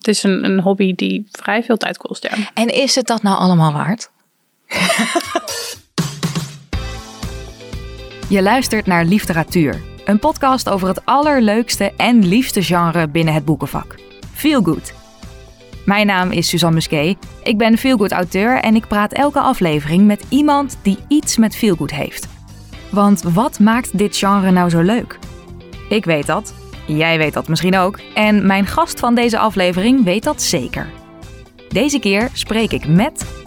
Het is een, een hobby die vrij veel tijd kost, ja. En is het dat nou allemaal waard? Je luistert naar Literatuur, een podcast over het allerleukste en liefste genre binnen het boekenvak. Feel Good. Mijn naam is Suzanne Musquet. Ik ben Feel Good auteur en ik praat elke aflevering met iemand die iets met Feel Good heeft. Want wat maakt dit genre nou zo leuk? Ik weet dat. Jij weet dat misschien ook. En mijn gast van deze aflevering weet dat zeker. Deze keer spreek ik met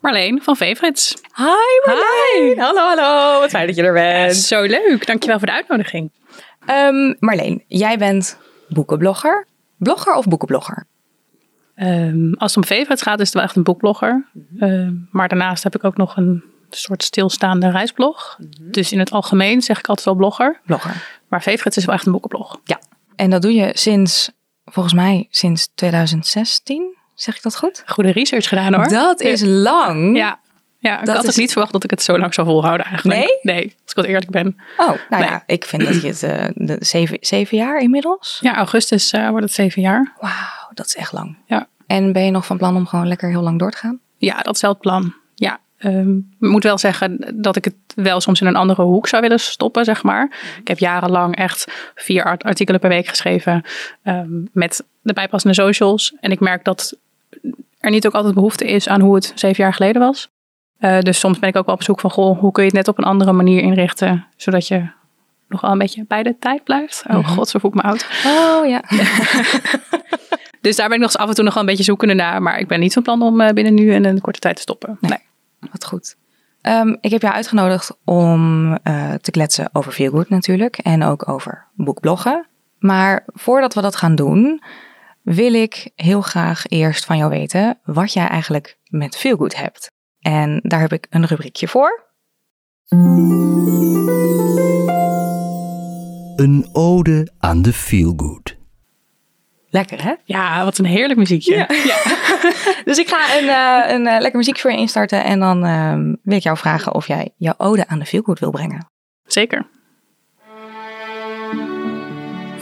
Marleen van Favorites. Hi Marleen! Hallo, hallo. Wat fijn dat je er bent. Zo leuk. Dankjewel voor de uitnodiging. Um, Marleen, jij bent boekenblogger. Blogger of boekenblogger? Um, als het om Favorites gaat, is het wel echt een boekblogger. Um, maar daarnaast heb ik ook nog een soort stilstaande reisblog. Mm -hmm. Dus in het algemeen zeg ik altijd wel blogger. Blogger. Maar Favorites is wel echt een boekenblog. Ja. En dat doe je sinds, volgens mij, sinds 2016? Zeg ik dat goed? Goede research gedaan hoor. Dat is lang. Ja. Ja, ik dat had is... ook niet verwacht dat ik het zo lang zou volhouden eigenlijk. Nee? Nee, als ik wat eerlijk ben. Oh, nou nee. ja, ik vind dat je het uh, de zeven, zeven jaar inmiddels? Ja, augustus uh, wordt het zeven jaar. Wauw, dat is echt lang. Ja. En ben je nog van plan om gewoon lekker heel lang door te gaan? Ja, dat is wel het plan. Um, ik moet wel zeggen dat ik het wel soms in een andere hoek zou willen stoppen, zeg maar. Ik heb jarenlang echt vier artikelen per week geschreven um, met de bijpassende socials. En ik merk dat er niet ook altijd behoefte is aan hoe het zeven jaar geleden was. Uh, dus soms ben ik ook wel op zoek van, goh, hoe kun je het net op een andere manier inrichten, zodat je nog wel een beetje bij de tijd blijft. Oh -hmm. god, zo voel ik me oud. Oh ja. dus daar ben ik nog af en toe nog wel een beetje zoekende naar. Maar ik ben niet van plan om uh, binnen nu en een korte tijd te stoppen. Nee. nee. Wat goed. Um, ik heb jou uitgenodigd om uh, te kletsen over Feelgood natuurlijk. En ook over boekbloggen. Maar voordat we dat gaan doen, wil ik heel graag eerst van jou weten wat jij eigenlijk met Feelgood hebt. En daar heb ik een rubriekje voor. Een ode aan de feelgood. Lekker hè? Ja, wat een heerlijk muziekje. Ja. ja. dus ik ga een, uh, een uh, lekker muziekje voor je instarten en dan uh, wil ik jou vragen of jij jouw ode aan de feelgood wil brengen. Zeker.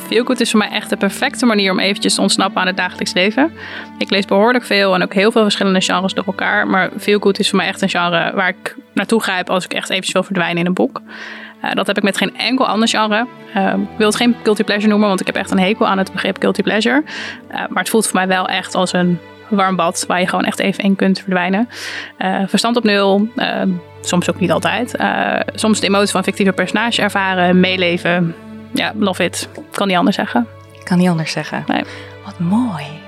Feelgood is voor mij echt de perfecte manier om eventjes te ontsnappen aan het dagelijks leven. Ik lees behoorlijk veel en ook heel veel verschillende genres door elkaar. Maar Feelgood is voor mij echt een genre waar ik naartoe grijp als ik echt eventjes wil verdwijnen in een boek. Uh, dat heb ik met geen enkel ander genre. Uh, ik wil het geen guilty pleasure noemen, want ik heb echt een hekel aan het begrip guilty pleasure. Uh, maar het voelt voor mij wel echt als een warm bad waar je gewoon echt even in kunt verdwijnen. verstand op nul, soms ook niet altijd. soms de emotie van fictieve personage ervaren, meeleven. Ja, love it. Kan niet anders zeggen. Kan niet anders zeggen. Nee. Wat mooi.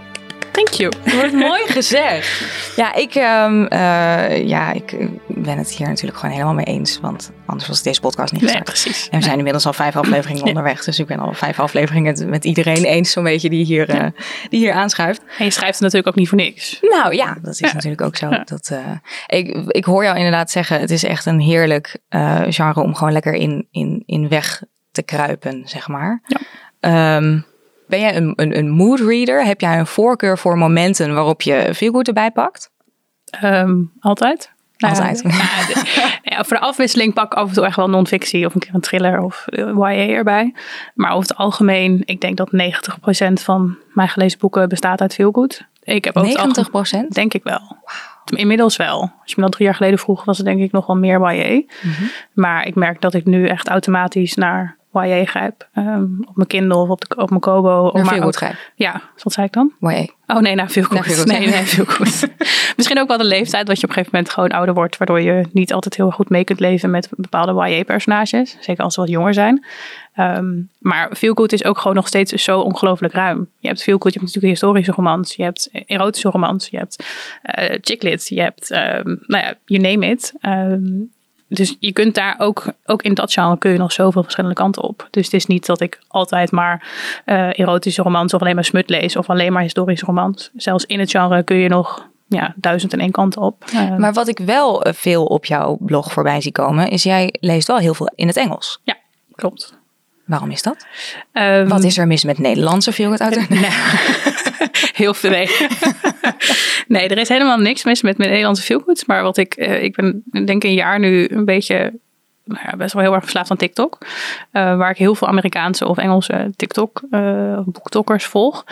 Thank you. Wordt mooi gezegd. Ja, ik, um, uh, ja, ik ben het hier natuurlijk gewoon helemaal mee eens. Want anders was deze podcast niet gestart. Nee, precies. En we zijn inmiddels al vijf afleveringen ja. onderweg. Dus ik ben al vijf afleveringen met iedereen eens zo'n beetje die hier, ja. uh, die hier aanschuift. En je schrijft het natuurlijk ook niet voor niks. Nou ja, dat is ja. natuurlijk ook zo. Dat, uh, ik, ik hoor jou inderdaad zeggen, het is echt een heerlijk genre om gewoon lekker in, in, in weg te kruipen, zeg maar. Ja. Um, ben jij een, een, een mood reader? Heb jij een voorkeur voor momenten waarop je veel goed erbij pakt? Um, altijd. Altijd. Nou, ja, ja, voor de afwisseling pak ik af en toe echt wel non-fictie of een keer een thriller of YA erbij. Maar over het algemeen, ik denk dat 90% van mijn gelezen boeken bestaat uit veel goed. Ik heb 90 procent? Denk ik wel. Wow. Inmiddels wel. Als je me dat drie jaar geleden vroeg, was het denk ik nog wel meer YA. Mhm. Maar ik merk dat ik nu echt automatisch naar YA grijp. Um, op mijn Kindle of op, de, op mijn Kobo. Naar veel goed grijp. Ja, wat zei ik dan? YA. Oh nee, nou veel goed. Nee, nee, veel goed. Misschien ook wel de leeftijd dat je op een gegeven moment gewoon ouder wordt. Waardoor je niet altijd heel goed mee kunt leven met bepaalde YA-personages. Zeker als ze wat jonger zijn. Um, maar veel goed is ook gewoon nog steeds zo ongelooflijk ruim. Je hebt veel goed, je hebt natuurlijk historische romans. Je hebt erotische romans. Je hebt uh, chick Je hebt, um, nou ja, you name it. Um, dus je kunt daar ook, ook in dat genre kun je nog zoveel verschillende kanten op. Dus het is niet dat ik altijd maar uh, erotische romans of alleen maar smut lees of alleen maar historische romans. Zelfs in het genre kun je nog ja, duizend en één kanten op. Uh, maar wat ik wel veel op jouw blog voorbij zie komen, is jij leest wel heel veel in het Engels. Ja, klopt. Waarom is dat? Um, wat is er mis met Nederlandse veel het uit? Nee. Heel veel. Nee. nee, er is helemaal niks mis met mijn Nederlandse veelgoed. Maar wat ik, uh, ik ben denk een jaar nu een beetje nou ja, best wel heel erg verslaafd aan TikTok. eh, waar ik heel veel Amerikaanse of Engelse TikTok, eh boektokkers volg.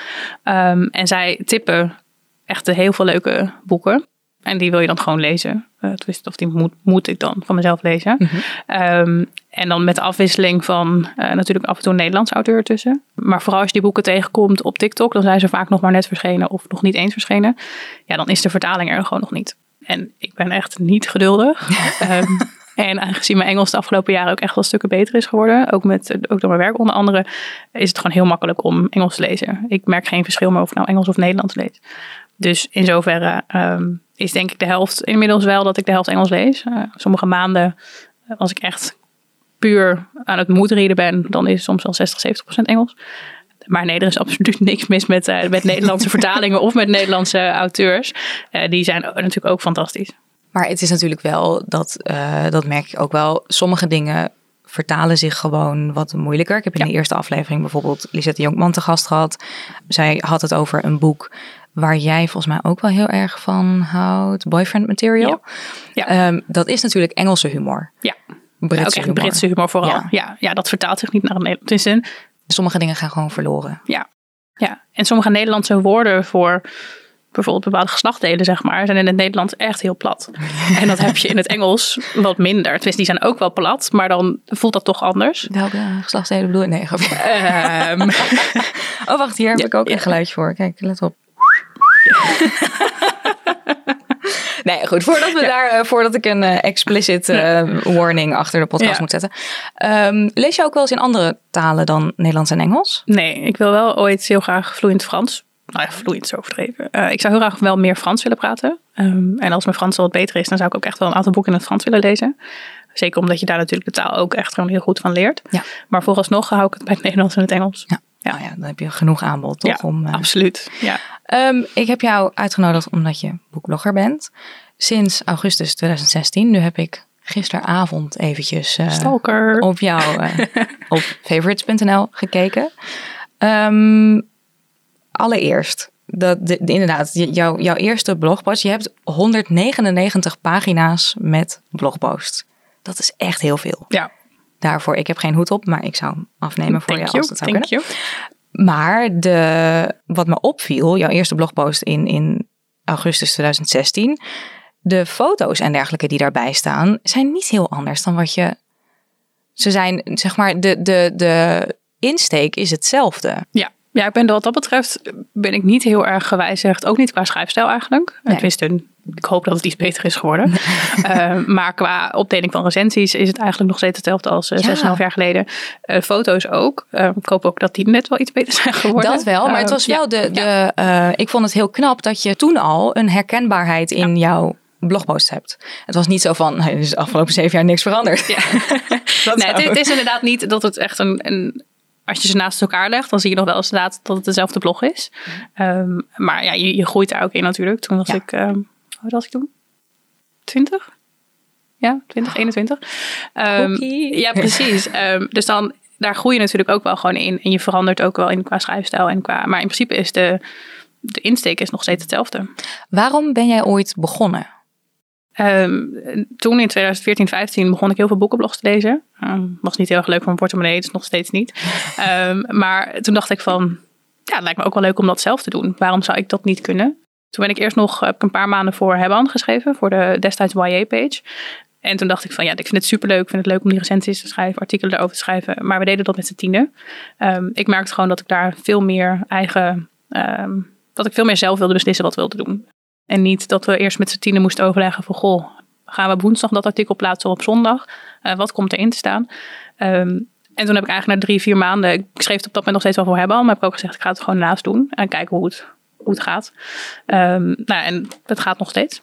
Ehm, en zij tippen echt heel veel leuke boeken. En die wil je dan gewoon lezen. Eh, of die moet, moet ik dan van mezelf lezen. Ehm, en dan met de afwisseling van eh, natuurlijk af en toe een Nederlands auteur tussen. Maar vooral als je die boeken tegenkomt op TikTok, dan zijn ze vaak nog maar net verschenen of nog niet eens verschenen. Ja, dan is de vertaling er gewoon nog niet. En ik ben echt niet geduldig. Ehm, en aangezien mijn Engels de afgelopen jaren ook echt wel stukken beter is geworden, ook, met, ook door mijn werk onder andere, is het gewoon heel makkelijk om Engels te lezen. Ik merk geen verschil meer of ik nou Engels of Nederlands lees. Dus in zoverre ehm, is denk ik de helft inmiddels wel dat ik de helft Engels lees. Eh, sommige maanden, eh, als ik echt puur aan het moedreden ben, dan is het soms wel 60, 70 procent Engels. Maar nee, er is absoluut niks mis met, eh, met Nederlandse vertalingen of met Nederlandse auteurs. Die zijn natuurlijk ook fantastisch. Maar het is natuurlijk wel, dat, dat merk ik ook wel, sommige dingen vertalen zich gewoon wat moeilijker. Ik heb in Ja. de eerste aflevering bijvoorbeeld Lisette Jonkman te gast gehad. Zij had het over een boek waar jij volgens mij ook wel heel erg van houdt. Boyfriend Material. Ja. Ja. Ehm, dat is natuurlijk Engelse humor. Ja, Britse ook echt humor. Britse humor vooral. Ja. Ja. Ja, dat vertaalt zich niet naar een Nederlands. Het is een, Sommige dingen gaan gewoon verloren. ja. ja, en sommige Nederlandse woorden voor bijvoorbeeld bepaalde geslachtdelen, zeg maar, zijn in het Nederlands echt heel plat. En dat heb je in het Engels wat minder. Tenminste, die zijn ook wel plat, maar dan voelt dat toch anders. Welke geslachtsdelen bedoel je? Nee. Ehm, Oh, wacht, hier heb ik ook een geluidje voor. Kijk, let op. Nee, goed. Voordat, we daar, eh, voordat ik een eh, explicit eh, warning achter de podcast Ja. moet zetten. Ehm, lees je ook wel eens in andere talen dan Nederlands en Engels? nee, ik wil wel ooit heel graag vloeiend Frans. Nou ja, vloeiend is overdreven. Ik zou heel graag wel meer Frans willen praten. Ehm, en als mijn Frans wel wat beter is, dan zou ik ook echt wel een aantal boeken in het Frans willen lezen. Zeker omdat je daar natuurlijk de taal ook echt gewoon heel goed van leert. Ja. Maar vooralsnog hou ik het bij het Nederlands en het Engels. Ja. Ja. Nou ja, dan heb je genoeg aanbod, toch? Ja, Om, eh, absoluut. Ja. Ehm, ik heb jou uitgenodigd omdat je boekblogger bent. Sinds augustus 2016. Nu heb ik gisteravond eventjes eh, Stalker. op jou eh, op favorites.nl gekeken. Ehm, allereerst, dat, de, de- inderdaad, j- jouw, jouw eerste blogpost. Je hebt 199 pagina's met blogposts. Dat is echt heel veel. Ja, Daarvoor, ik heb geen hoed op, maar ik zou hem afnemen voor thank you. als dat zou Thank kunnen. you. Maar de, wat me opviel, jouw eerste blogpost in, in augustus 2016, de foto's en dergelijke die daarbij staan, zijn niet heel anders dan wat je. Ze zijn, zeg maar, de, de, de insteek is hetzelfde. Ja. Ja, ik ben wat dat betreft ben ik niet heel erg gewijzigd. Ook niet qua schrijfstijl eigenlijk. Nee. Tenminste, ik hoop dat het iets beter is geworden. Eh, maar qua opdeling van recensies is het eigenlijk nog steeds hetzelfde als eh, Ja. 6,5 jaar geleden. Eh, foto's ook. Ik hoop ook dat die net wel iets beter zijn geworden. Dat wel, maar het was wel de. de ik vond het heel knap dat je toen al een herkenbaarheid in jouw blogpost hebt. Het was niet zo van, "Nee, is de afgelopen zeven jaar niks veranderd. Ja. Dat nee, het, het is inderdaad niet dat het echt een, een. Als je ze naast elkaar legt, dan zie je nog wel eens inderdaad dat het dezelfde blog is. Ehm, maar ja, je, je groeit daar ook in natuurlijk. Toen was Ja. ik, ehm, hoe was ik toen? 20? Ja, 20, 21. Ehm, Cookie. ja, precies. Ehm, dus dan, daar groei je natuurlijk ook wel gewoon in. En je verandert ook wel in qua schrijfstijl. En qua, maar in principe is de, de insteek is nog steeds hetzelfde. Waarom ben jij ooit begonnen? Ehm, toen in 2014, 15 begon ik heel veel boekenblogs te lezen. Ehm, was niet heel erg leuk voor mijn portemonnee, dus nog steeds niet. Ehm, maar toen dacht ik van, ja, het lijkt me ook wel leuk om dat zelf te doen. Waarom zou ik dat niet kunnen? Toen ben ik eerst nog heb ik een paar maanden voor Hebban geschreven, voor de destijds YA-page. En toen dacht ik van, ja, ik vind het superleuk. Ik vind het leuk om die recensies te schrijven, artikelen erover te schrijven. Maar we deden dat met z'n tienen. Ik merkte gewoon dat ik daar veel meer eigen, dat ik veel meer zelf wilde beslissen wat we wilden doen. En niet dat we eerst met z'n tienen moesten overleggen van, goh, gaan we op woensdag dat artikel plaatsen of op zondag? Eh, wat komt erin te staan? Ehm, en toen heb ik eigenlijk na drie, vier maanden, ik schreef het op dat moment nog steeds wel voor hebben, maar heb ik ook gezegd, ik ga het gewoon naast doen en kijken hoe het, hoe het gaat. Ehm, nou, en het gaat nog steeds.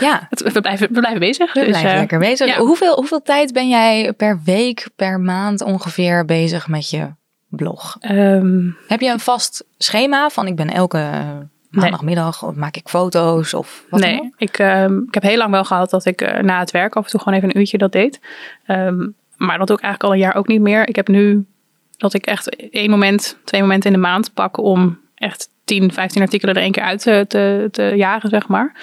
Ja, we, blijven, we blijven bezig. we dus, blijven eh, lekker bezig. ja. Hoeveel, hoeveel tijd ben jij per week, per maand ongeveer bezig met je blog? ehm, Heb je een vast schema van ik ben elke maandagmiddag of maak ik foto's of wat dan ook? nee, ik, ehm, ik heb heel lang wel gehad dat ik eh, na het werk af en toe gewoon even een uurtje dat deed. Ehm, maar dat doe ik eigenlijk al een jaar ook niet meer. Ik heb nu dat ik echt één moment, twee momenten in de maand pak om echt 10, 15 artikelen er één keer uit te, te, te jagen, zeg maar.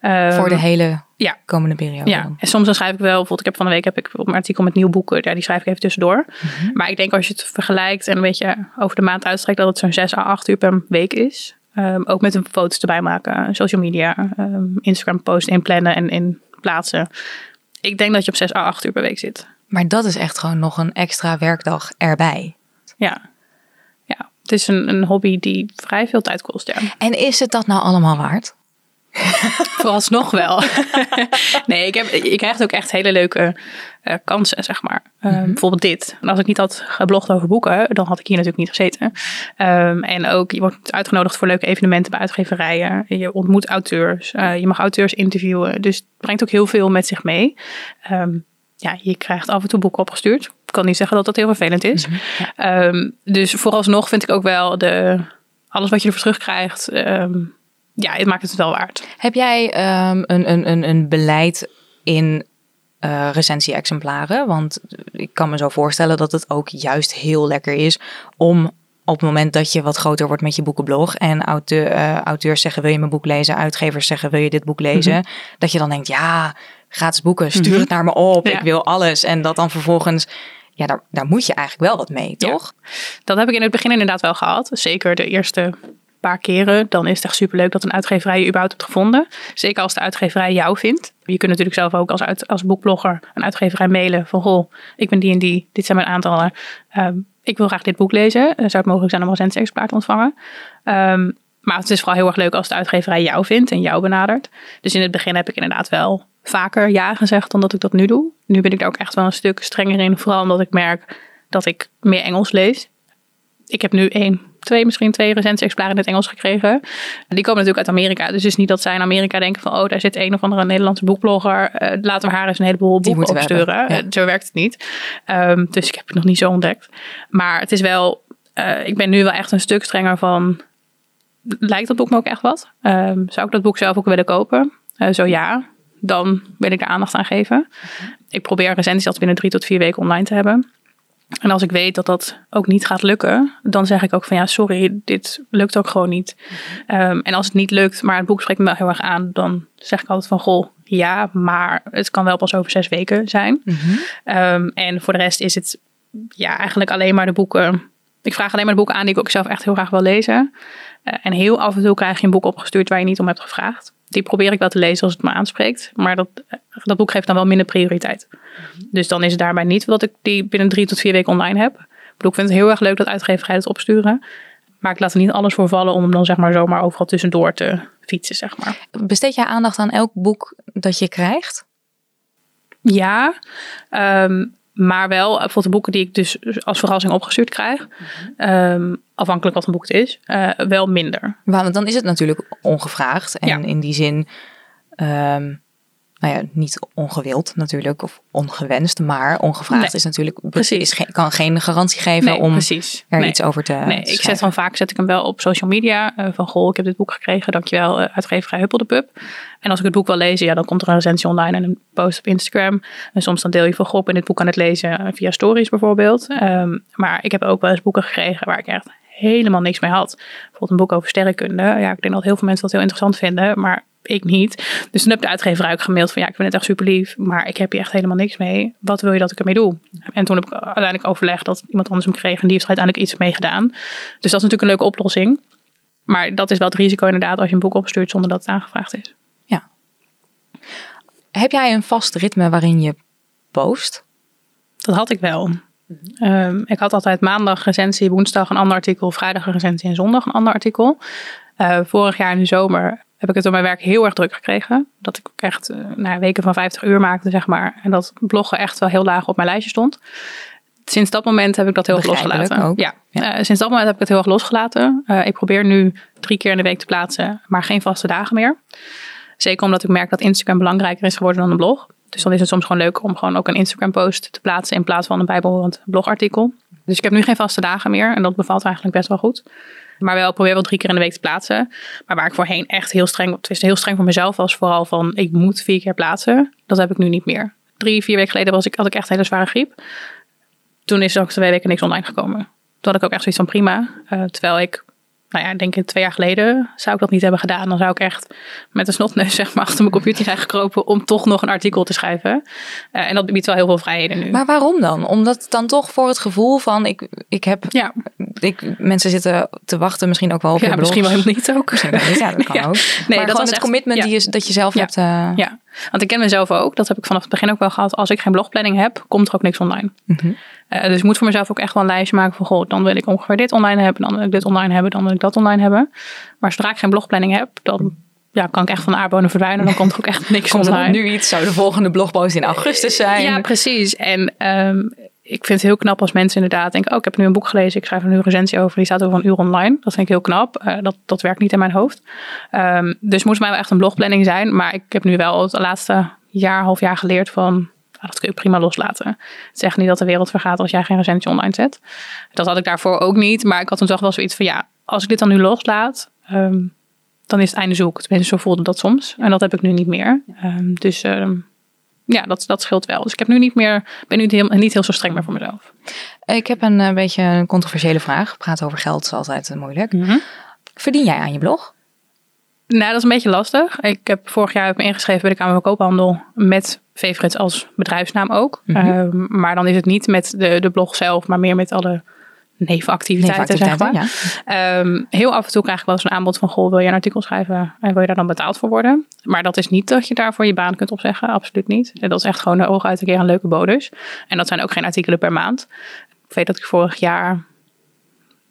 Ehm, Voor de hele ja. komende periode. ja, dan. en soms dan schrijf ik wel, bijvoorbeeld ik heb van de week heb ik een artikel met nieuw boeken, ja, die schrijf ik even tussendoor. Mhm. Maar ik denk als je het vergelijkt en een beetje over de maand uitstrekt, dat het zo'n 6 à 8 uur per week is. Ehm, ook met een foto's erbij maken, social media, ehm, Instagram post inplannen en in plaatsen. Ik denk dat je op 6 à 8 uur per week zit. Maar dat is echt gewoon nog een extra werkdag erbij. Ja. Ja, het is een, een hobby die vrij veel tijd kost, ja. En is het dat nou allemaal waard? Vooralsnog wel. nee, ik, heb, ik krijg ook echt hele leuke eh, kansen, zeg maar. Ehm, Bijvoorbeeld dit. En als ik niet had geblogd over boeken, dan had ik hier natuurlijk niet gezeten. Ehm, en ook, je wordt uitgenodigd voor leuke evenementen bij uitgeverijen. Je ontmoet auteurs. eh, je mag auteurs interviewen. Dus het brengt ook heel veel met zich mee. Ehm, ja, je krijgt af en toe boeken opgestuurd. Ik kan niet zeggen dat dat heel vervelend is. Ehm, dus vooralsnog vind ik ook wel de, alles wat je ervoor terugkrijgt... ehm, ja, het maakt het wel waard. Heb jij ehm, een, een, een, een beleid in eh recensie-exemplaren? Want ik kan me zo voorstellen dat het ook juist heel lekker is om op het moment dat je wat groter wordt met je boekenblog en auteur, eh, auteurs zeggen wil je mijn boek lezen, uitgevers zeggen wil je dit boek lezen, dat je dan denkt ja, gratis boeken, stuur het naar me op, Ja. ik wil alles. En dat dan vervolgens, ja, daar, daar moet je eigenlijk wel wat mee, Ja. toch? Dat heb ik in het begin inderdaad wel gehad. Zeker de eerste paar keren. Dan is het echt superleuk dat een uitgeverij je überhaupt hebt gevonden. Zeker als de uitgeverij jou vindt. Je kunt natuurlijk zelf ook als, als boekblogger een uitgeverij mailen van... Goh, ik ben die en die, dit zijn mijn aantallen. Ehm, ik wil graag dit boek lezen. Eh, Zou het mogelijk zijn om een recensie-exemplaar te ontvangen? Ehm, maar het is vooral heel erg leuk als de uitgeverij jou vindt en jou benadert. Dus in het begin heb ik inderdaad wel vaker ja gezegd dan dat ik dat nu doe. Nu ben ik daar ook echt wel een stuk strenger in. Vooral omdat ik merk dat ik meer Engels lees ik heb nu één, twee, misschien twee recensie-exemplaren in het Engels gekregen. Die komen natuurlijk uit Amerika. Dus het is niet dat zij in Amerika denken van... oh, daar zit een of andere Nederlandse boekblogger. eh, laten we haar eens een heleboel boeken we opsturen. ja. Eh, Zo werkt het niet. Ehm, dus ik heb het nog niet zo ontdekt. Maar het is wel... eh, ik ben nu wel echt een stuk strenger van... Lijkt dat boek me ook echt wat? Ehm, zou ik dat boek zelf ook willen kopen? Zo ja, dan wil ik er aandacht aan geven. Ik probeer recensies altijd binnen drie tot vier weken online te hebben. En als ik weet dat dat ook niet gaat lukken, dan zeg ik ook van ja, sorry, dit lukt ook gewoon niet. Ehm, en als het niet lukt, maar het boek spreekt me wel heel erg aan, dan zeg ik altijd van goh, ja, maar het kan wel pas over zes weken zijn. Ehm, en voor de rest is het ja, eigenlijk alleen maar de boeken. Ik vraag alleen maar de boeken aan die ik ook zelf echt heel graag wil lezen. Eh, en heel af en toe krijg je een boek opgestuurd waar je niet om hebt gevraagd. Die probeer ik wel te lezen als het me aanspreekt. Maar dat, dat boek geeft dan wel minder prioriteit. Dus dan is het daarbij niet dat ik die binnen drie tot vier weken online heb. Ik bedoel, ik vind het heel erg leuk dat uitgeverijen het opsturen. Maar ik laat er niet alles voor vallen om hem dan zeg maar zomaar overal tussendoor te fietsen, zeg maar. Besteed jij aandacht aan elk boek dat je krijgt? Ja, ehm, maar wel bijvoorbeeld de boeken die ik dus als verrassing opgestuurd krijg. ehm, afhankelijk wat een boek het is, eh, wel minder. Want dan is het natuurlijk ongevraagd. En Ja. in die zin, ehm, nou ja, niet ongewild natuurlijk, of ongewenst, maar ongevraagd Nee, is natuurlijk, precies. is kan geen garantie geven Nee, om precies. er Nee. iets over te Nee, ik zet dan vaak zet ik hem wel op social media. eh, van goh, ik heb dit boek gekregen. Dankjewel, uh, uitgeverij Huppel de Pub. En als ik het boek wil lezen, ja, dan komt er een recensie online en een post op Instagram. En soms dan deel je van goh, ben dit boek aan het lezen eh, via stories bijvoorbeeld. Ehm, maar ik heb ook wel eens boeken gekregen waar ik echt helemaal niks mee had. Bijvoorbeeld een boek over sterrenkunde. Ja, ik denk dat heel veel mensen dat heel interessant vinden, maar ik niet. Dus toen heb de uitgeverij ook gemaild van ja, ik vind het echt super lief, maar ik heb hier echt helemaal niks mee. Wat wil je dat ik ermee doe? En toen heb ik uiteindelijk overlegd dat iemand anders hem kreeg en die heeft er uiteindelijk iets mee gedaan. Dus dat is natuurlijk een leuke oplossing. Maar dat is wel het risico inderdaad als je een boek opstuurt zonder dat het aangevraagd is. Heb jij een vast ritme waarin je post? Dat had ik wel. Ehm, ik had altijd maandag recensie, woensdag een ander artikel, vrijdag een recensie en zondag een ander artikel. Eh, vorig jaar in de zomer heb ik het door mijn werk heel erg druk gekregen. Dat ik ook echt nou, weken van 50 uur maakte, zeg maar. En dat bloggen echt wel heel laag op mijn lijstje stond. Sinds dat moment heb ik dat heel erg losgelaten. ook. Ja, Ja. eh, sinds dat moment heb ik het heel erg losgelaten. Eh, ik probeer nu drie keer in de week te plaatsen, maar geen vaste dagen meer. Zeker omdat ik merk dat Instagram belangrijker is geworden dan een blog. Dus dan is het soms gewoon leuk om gewoon ook een Instagram post te plaatsen in plaats van een bijbehorend blogartikel. Dus ik heb nu geen vaste dagen meer en dat bevalt eigenlijk best wel goed. Maar wel probeer wel drie keer in de week te plaatsen. Maar waar ik voorheen echt heel streng, is heel streng voor mezelf was, vooral van ik moet vier keer plaatsen. Dat heb ik nu niet meer. Drie, vier weken geleden was ik, had ik echt een hele zware griep. Toen is ook twee weken niks online gekomen. Toen had ik ook echt zoiets van prima. Eh, terwijl ik nou ja, ik denk ik twee jaar geleden zou ik dat niet hebben gedaan. Dan zou ik echt met een snotneus zeg maar achter mijn computer zijn gekropen om toch nog een artikel te schrijven. Uh, en dat biedt wel heel veel vrijheden nu. Maar waarom dan? Omdat dan toch voor het gevoel van ik, ik heb, ja. ik, mensen zitten te wachten misschien ook wel op ja, misschien wel helemaal niet ook. Ja, dat kan ja. ook. Nee, maar dat was het commitment die je, dat je zelf hebt. Uh... Ja, want ik ken mezelf ook. Dat heb ik vanaf het begin ook wel gehad. Als ik geen blogplanning heb, komt er ook niks online. Mm -hmm. uh, dus ik moet voor mezelf ook echt wel een lijstje maken van, goh, dan wil ik ongeveer dit online hebben, dan wil ik dit online hebben, dan wil ik dat online hebben. Maar zodra ik geen blogplanning heb, dan ja, kan ik echt van de aardbonen verdwijnen. Dan komt er ook echt niks komt online. Nu iets, zou de volgende blogpost in augustus zijn. Ja, precies. En um, ik vind het heel knap als mensen inderdaad denken, oh, ik heb nu een boek gelezen, ik schrijf er nu een recensie over, die staat over een uur online. Dat vind ik heel knap. Uh, dat, dat werkt niet in mijn hoofd. Um, dus moest mij wel echt een blogplanning zijn. Maar ik heb nu wel het laatste jaar, half jaar geleerd van, nou, dat kun je prima loslaten. Het echt niet dat de wereld vergaat als jij geen recensie online zet. Dat had ik daarvoor ook niet. Maar ik had toen toch wel zoiets van, ja, als ik dit dan nu loslaat, um, dan is het einde zoek. Tenminste, zo voelde dat soms. En dat heb ik nu niet meer. Um, dus ja, dat, dat scheelt wel. Dus ik heb nu niet meer, ben nu heel, niet heel zo streng meer voor mezelf. Ik heb een, een beetje een controversiële vraag. Praten over geld is altijd moeilijk. Mhm. Verdien jij aan je blog? Nou, dat is een beetje lastig. Ik heb vorig jaar heb me ingeschreven bij de Kamer van Koophandel met Favorites als bedrijfsnaam ook. Mhm. Um, maar dan is het niet met de, de blog zelf, maar meer met alle nevenactiviteiten, zeg maar. Ja. Um, heel af en toe krijg ik wel eens een aanbod van, goh, wil je een artikel schrijven en wil je daar dan betaald voor worden? Maar dat is niet dat je daarvoor je baan kunt opzeggen, absoluut niet. Dat is echt gewoon de ogen uit een keer een leuke bonus. En dat zijn ook geen artikelen per maand. Ik weet dat ik vorig jaar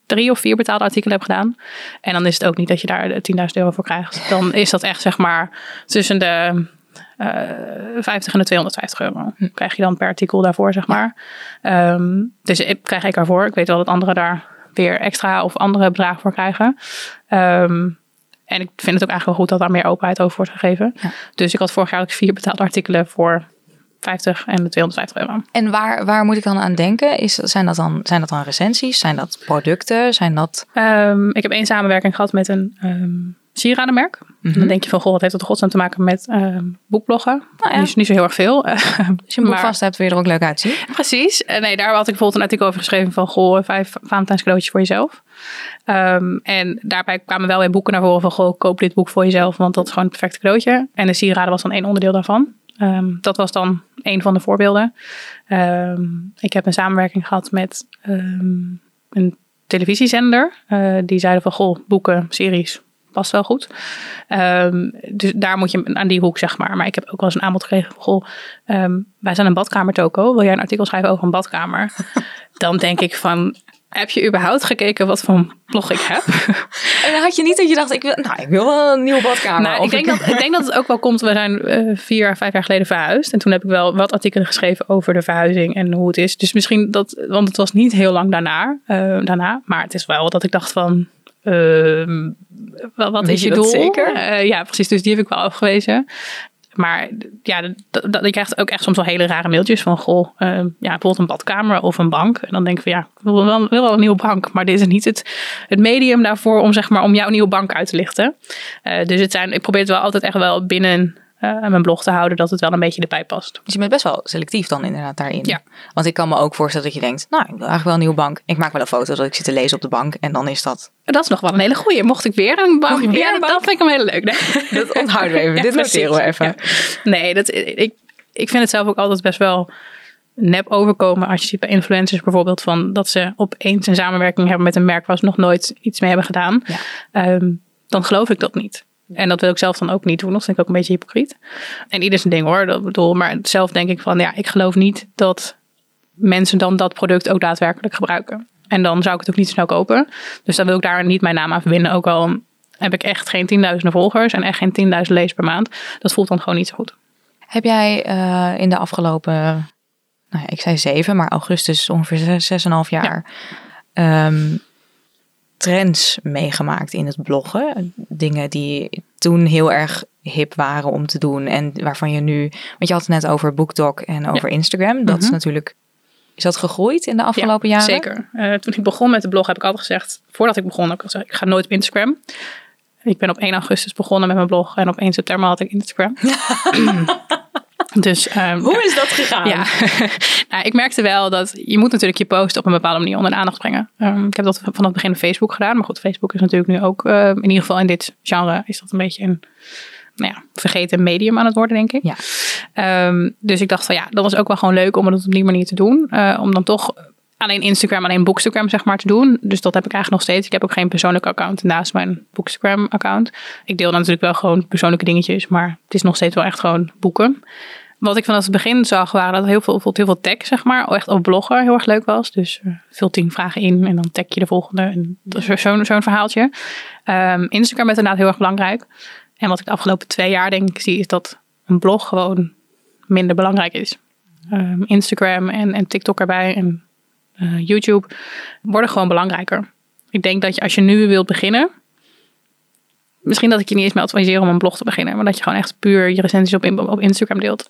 drie of vier betaalde artikelen heb gedaan. En dan is het ook niet dat je daar 10.000 euro voor krijgt. Dan is dat echt zeg maar tussen de 50 en de 250 euro. Krijg je dan per artikel daarvoor, zeg maar. Um, dus ik krijg ik ervoor. Ik weet wel dat anderen daar weer extra of andere bedragen voor krijgen. Um, en ik vind het ook eigenlijk wel goed dat daar meer openheid over wordt gegeven. Ja. Dus ik had vorig jaar ook vier betaalde artikelen voor 50 en de 250 euro. En waar, waar moet ik dan aan denken? Is, zijn, dat dan, zijn dat dan recensies? Zijn dat producten? Zijn dat... Um, ik heb één samenwerking gehad met een um, sieradenmerk. Mhm. Dan denk je van, goh, wat heeft dat godsnaam te maken met uh, boekbloggen? Nou ja. Niet, niet zo heel erg veel. Als je een boek vast hebt, wil je er ook leuk uitzien. Precies. Uh, nee, daar had ik bijvoorbeeld een artikel over geschreven van, goh, vijf Valentijns cadeautjes voor jezelf. Um, en daarbij kwamen wel weer boeken naar voren van, goh, koop dit boek voor jezelf, want dat is gewoon het perfecte cadeautje. En de sieraden was dan één onderdeel daarvan. Um, dat was dan een van de voorbeelden. Um, ik heb een samenwerking gehad met een televisiezender. Uh, die zeiden van, goh, boeken, series, past wel goed. dus daar moet je aan die hoek, zeg maar. Maar ik heb ook wel eens een aanbod gekregen goh, wij zijn een badkamertoko. Wil jij een artikel schrijven over een badkamer? dan denk ik van, heb je überhaupt gekeken wat voor blog ik heb? En dan had je niet dat je dacht, ik wil, nou, ik wil wel een nieuwe badkamer. Nou, ik, denk dat, ik denk dat het ook wel komt. We zijn uh, vier, vijf jaar geleden verhuisd. En toen heb ik wel wat artikelen geschreven over de verhuizing en hoe het is. Dus misschien dat, want het was niet heel lang daarna. Uh, daarna maar het is wel dat ik dacht van, uh, wat is je, je doel? zeker? Uh, ja, precies. Dus die heb ik wel afgewezen. Maar ja, dat, dat, ik krijg ook echt soms wel hele rare mailtjes van, goh, uh, ja, bijvoorbeeld een badkamer of een bank. En dan denk ik van, ja, ik wil wel, wil wel een nieuwe bank, maar dit is niet het, het medium daarvoor om, zeg maar, om jouw nieuwe bank uit te lichten. Uh, dus het zijn, ik probeer het wel altijd echt wel binnen uh, mijn blog te houden, dat het wel een beetje erbij past. Dus je bent best wel selectief dan inderdaad daarin. Ja. Want ik kan me ook voorstellen dat je denkt, nou, ik wil eigenlijk wel een nieuwe bank. Ik maak wel een foto dat ik zit te lezen op de bank en dan is dat... Dat is nog wel een hele goeie. Mocht ik weer een bank, weer ja, een bank? dat vind ik hem heel leuk. Nee. Dat onthouden we even, Ja, dit noteren we even. Ja. Nee, dat, ik, ik vind het zelf ook altijd best wel nep overkomen als je ziet bij influencers bijvoorbeeld van dat ze opeens een samenwerking hebben met een merk waar ze nog nooit iets mee hebben gedaan. Ja. Um, dan geloof ik dat niet. En dat wil ik zelf dan ook niet doen. Dat vind ik ook een beetje hypocriet. En ieder zijn ding hoor. Dat bedoel, maar zelf denk ik van ja, ik geloof niet dat mensen dan dat product ook daadwerkelijk gebruiken. En dan zou ik het ook niet snel kopen. Dus dan wil ik daar niet mijn naam aan verbinden. Ook al heb ik echt geen tienduizenden volgers en echt geen tienduizend lees per maand. Dat voelt dan gewoon niet zo goed. Heb jij uh, in de afgelopen, nou ja, ik zei zeven, maar augustus ongeveer zes, zes en een half jaar, ja. um, trends meegemaakt in het bloggen? Dingen die toen heel erg hip waren om te doen en waarvan je nu, want je had het net over BookDoc en over ja. Instagram. Dat is natuurlijk, is dat gegroeid in de afgelopen ja, jaren? Zeker. Uh, toen ik begon met de blog heb ik altijd gezegd, voordat ik begon, heb ik gezegd, ik ga nooit op Instagram. Ik ben op 1 augustus begonnen met mijn blog en op 1 september had ik Instagram. Dus, um, Hoe is dat gegaan? Ja, nou, ik merkte wel dat je moet natuurlijk je post op een bepaalde manier onder de aandacht brengen. Um, ik heb dat vanaf het begin op Facebook gedaan. Maar goed, Facebook is natuurlijk nu ook, uh, in ieder geval in dit genre, is dat een beetje een nou ja, vergeten medium aan het worden, denk ik. Ja. Um, dus ik dacht van ja, dat was ook wel gewoon leuk om het op die manier te doen. Uh, om dan toch alleen Instagram, alleen Bookstagram zeg maar te doen. Dus dat heb ik eigenlijk nog steeds. Ik heb ook geen persoonlijk account naast mijn Bookstagram account. Ik deel dan natuurlijk wel gewoon persoonlijke dingetjes, maar het is nog steeds wel echt gewoon boeken. Wat ik vanaf het begin zag, waren dat heel veel, heel veel tag, zeg maar, echt op blogger heel erg leuk was. Dus uh, vul tien vragen in en dan tag je de volgende. En zo'n verhaaltje. Um, Instagram is inderdaad heel erg belangrijk. En wat ik de afgelopen twee jaar denk zie, is dat een blog gewoon minder belangrijk is. Um, Instagram en, en TikTok erbij en uh, YouTube worden gewoon belangrijker. Ik denk dat je als je nu wilt beginnen, misschien dat ik je niet eens meer adviseer om een blog te beginnen, maar dat je gewoon echt puur je recensies op, op Instagram deelt.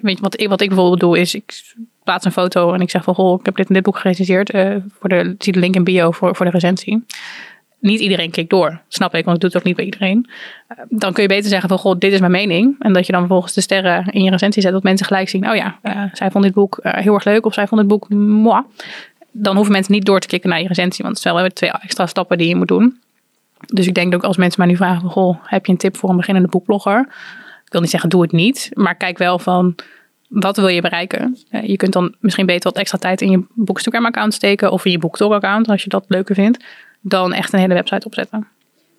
Weet je, wat ik, wat ik bijvoorbeeld doe is, ik plaats een foto en ik zeg van, goh, ik heb dit en dit boek gerecenseerd. Uh, voor de, zie de link in bio voor, voor de recensie. Niet iedereen klikt door, snap ik, want het ook niet bij iedereen. Uh, dan kun je beter zeggen van, goh, dit is mijn mening. En dat je dan vervolgens de sterren in je recensie zet, dat mensen gelijk zien, oh ja, uh, zij vond dit boek heel erg leuk of zij vond dit boek moi. Dan hoeven mensen niet door te klikken naar je recensie, want het zijn wel twee extra stappen die je moet doen. Dus ik denk ook als mensen mij nu vragen goh, heb je een tip voor een beginnende boekblogger? Ik wil niet zeggen, doe het niet, maar kijk wel van, wat wil je bereiken? Je kunt dan misschien beter wat extra tijd in je Bookstagram-account steken of in je BookTok-account, als je dat leuker vindt, dan echt een hele website opzetten.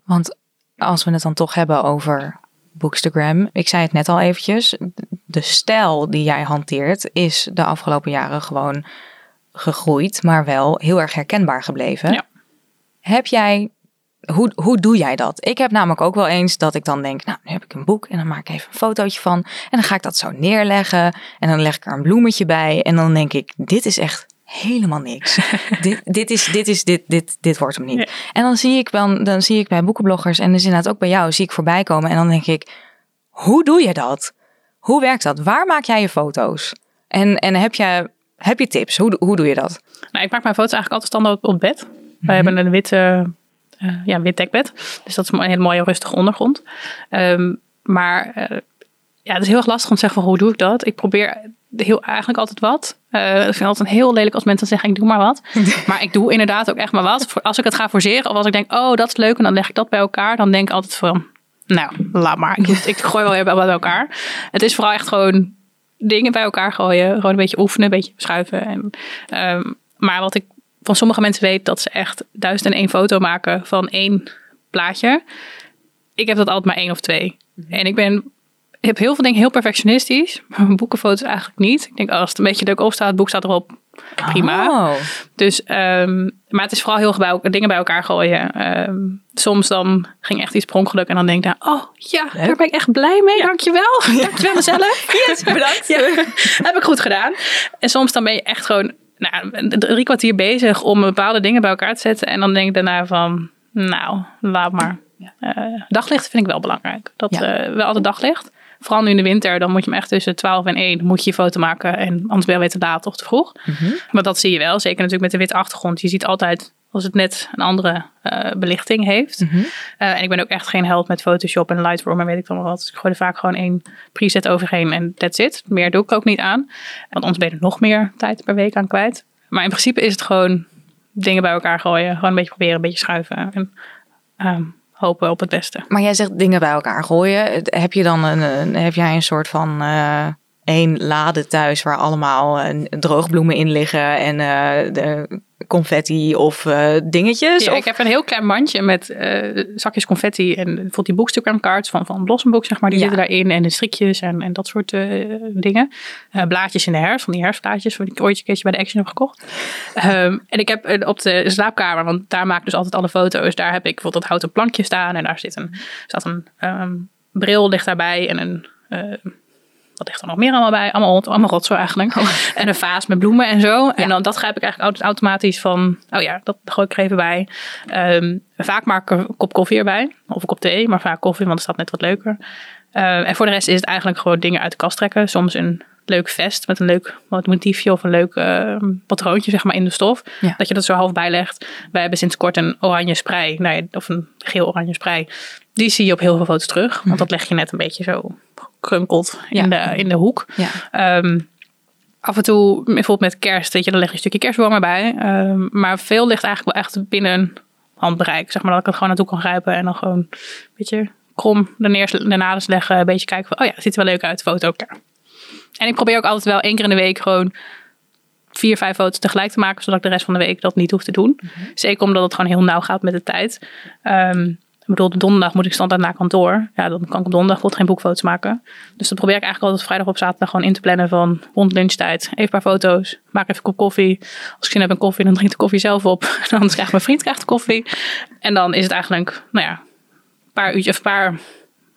Want als we het dan toch hebben over Bookstagram, ik zei het net al eventjes, de stijl die jij hanteert is de afgelopen jaren gewoon gegroeid, maar wel heel erg herkenbaar gebleven. Ja. Heb jij hoe, hoe doe jij dat? Ik heb namelijk ook wel eens dat ik dan denk, nou, nu heb ik een boek en dan maak ik even een fotootje van. En dan ga ik dat zo neerleggen en dan leg ik er een bloemetje bij. En dan denk ik, dit is echt helemaal niks. dit, dit, is, dit, is, dit, dit, dit wordt hem niet. En dan zie ik dan, dan zie ik bij boekenbloggers en dus inderdaad ook bij jou, zie ik voorbij komen. En dan denk ik, hoe doe je dat? Hoe werkt dat? Waar maak jij je foto's? En, en heb, je, heb je tips? Hoe, hoe doe je dat? Nou, ik maak mijn foto's eigenlijk altijd standaard op bed. Mm -hmm. Wij hebben een witte uh, ja, wit dekbed. Dus dat is een hele mooie rustige ondergrond. Um, maar uh, ja, het is heel erg lastig om te zeggen van hoe doe ik dat. Ik probeer heel, eigenlijk altijd wat. Uh, ik vind het altijd heel lelijk als mensen zeggen ik doe maar wat. maar ik doe inderdaad ook echt maar wat. Als ik het ga forceren of als ik denk oh dat is leuk en dan leg ik dat bij elkaar. Dan denk ik altijd van nou laat maar. Ik, ik gooi wel weer bij elkaar. Het is vooral echt gewoon dingen bij elkaar gooien. Gewoon een beetje oefenen, een beetje schuiven. En, um, maar wat ik van sommige mensen weet dat ze echt duizend en één foto maken van één plaatje. Ik heb dat altijd maar één of twee. Mm-hmm. En ik ben, ik heb heel veel dingen heel perfectionistisch, maar mijn boekenfoto's eigenlijk niet. Ik denk, oh, als het een beetje leuk opstaat, het boek staat erop, prima. Oh. Dus, um, maar het is vooral heel bij, dingen bij elkaar gooien. Um, soms dan ging echt iets per ongeluk en dan denk ik, nou, oh ja, leuk. daar ben ik echt blij mee, ja. dankjewel. Dankjewel mezelf. Yes, bedankt. ja, heb ik goed gedaan. En soms dan ben je echt gewoon nou, drie kwartier bezig om bepaalde dingen bij elkaar te zetten. En dan denk ik daarna van, nou, laat maar. Ja. Uh, daglicht vind ik wel belangrijk. Dat ja. uh, wel altijd daglicht. Vooral nu in de winter, dan moet je hem echt tussen 12 en 1 moet je je foto maken. En anders ben je weer te laat of te vroeg. Mm-hmm. Maar dat zie je wel. Zeker natuurlijk met de witte achtergrond. Je ziet altijd als het net een andere uh, belichting heeft. Mm-hmm. en ik ben ook echt geen held met Photoshop en Lightroom en weet ik dan wel wat. Dus ik gooi er vaak gewoon één preset overheen en that's it. Meer doe ik ook niet aan. Want anders ben je er nog meer tijd per week aan kwijt. Maar in principe is het gewoon dingen bij elkaar gooien. Gewoon een beetje proberen, een beetje schuiven. En um, hopen op het beste. Maar jij zegt dingen bij elkaar gooien. Heb je dan een, heb jij een soort van uh, één lade thuis waar allemaal uh, droogbloemen in liggen en uh, de confetti of uh, dingetjes? Ja, of? ik heb een heel klein mandje met uh, zakjes confetti en bijvoorbeeld die boekstagram cards van, van Blossomboek, zeg maar, die ja. zitten daarin en de strikjes en, en dat soort uh, dingen. blaadjes in de herfst, van die herfstblaadjes, die ik ooit een keertje bij de Action heb gekocht. um, en ik heb op de slaapkamer, want daar maak ik dus altijd alle foto's, daar heb ik bijvoorbeeld dat houten plankje staan en daar zit een, staat een um, bril ligt daarbij en een wat ligt er nog meer allemaal bij? Allemaal, allemaal rotzooi eigenlijk. Oh. En een vaas met bloemen en zo. Ja. En dan dat grijp ik eigenlijk automatisch van, oh ja, dat gooi ik er even bij. Um, vaak maak ik een kop koffie erbij. Of een kop thee, maar vaak koffie, want het staat net wat leuker. Uh, en voor de rest is het eigenlijk gewoon dingen uit de kast trekken. Soms een leuk vest met een leuk motiefje of een leuk uh, patroontje zeg maar in de stof. Ja. Dat je dat zo half bijlegt. Wij hebben sinds kort een oranje sprei, nee, of een geel-oranje sprei. Die zie je op heel veel foto's terug. Want dat leg je net een beetje zo gekrunkeld in, Ja. de, in de hoek. Ja. Ehm, af en toe, bijvoorbeeld met kerst, weet je, dan leg je een stukje kerstboom erbij. Ehm, maar veel ligt eigenlijk wel echt binnen handbereik. Zeg maar dat ik het gewoon naartoe kan grijpen en dan gewoon een beetje krom erneer, ernaast leggen. Een beetje kijken van, oh ja, het ziet er wel leuk uit, foto. Ja. En ik probeer ook altijd wel één keer in de week gewoon vier, vijf foto's tegelijk te maken, zodat ik de rest van de week dat niet hoef te doen. Zeker omdat het gewoon heel nauw gaat met de tijd. Ehm, ik bedoel, donderdag moet ik standaard naar kantoor. Ja, dan kan ik op donderdag bijvoorbeeld geen boekfoto's maken. Dus dan probeer ik eigenlijk altijd vrijdag op zaterdag gewoon in te plannen van rond lunchtijd. Even een paar foto's, maak even een kop koffie. Als ik zin heb in koffie, dan drink ik de koffie zelf op. Anders krijgt mijn vriend krijgt de koffie. En dan is het eigenlijk, nou ja, een paar uurtjes, een paar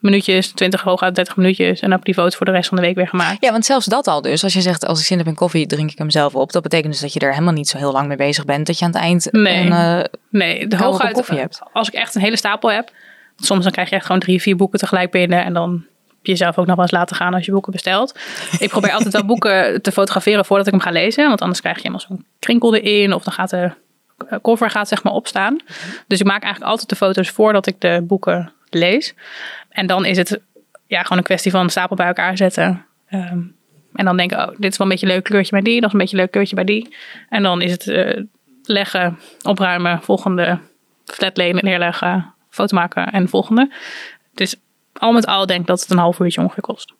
minuutjes, 20 hooguit 30 minuutjes. En dan heb die foto's voor de rest van de week weer gemaakt. Ja, want zelfs dat al dus. Als je zegt, als ik zin heb in koffie, drink ik hem zelf op. Dat betekent dus dat je er helemaal niet zo heel lang mee bezig bent. Dat je aan het eind Nee. een, eh, Nee, de koude hooguit koffie hebt. Als ik echt een hele stapel heb. Soms dan krijg je echt gewoon drie, vier boeken tegelijk binnen. En dan heb je jezelf ook nog wel eens laten gaan als je boeken bestelt. ik probeer altijd wel boeken te fotograferen voordat ik hem ga lezen. Want anders krijg je helemaal zo'n krinkel erin. Of dan gaat de eh, cover gaat zeg maar opstaan. Dus ik maak eigenlijk altijd de foto's voordat ik de boeken lees. En dan is het ja, gewoon een kwestie van stapel bij elkaar zetten. Ehm, en dan denken, oh, dit is wel een beetje een leuk kleurtje bij die. Dat is een beetje een leuk kleurtje bij die. En dan is het eh, leggen, opruimen, volgende flat lane neerleggen, foto maken en de volgende. Dus al met al denk ik dat het een half uurtje ongeveer kost.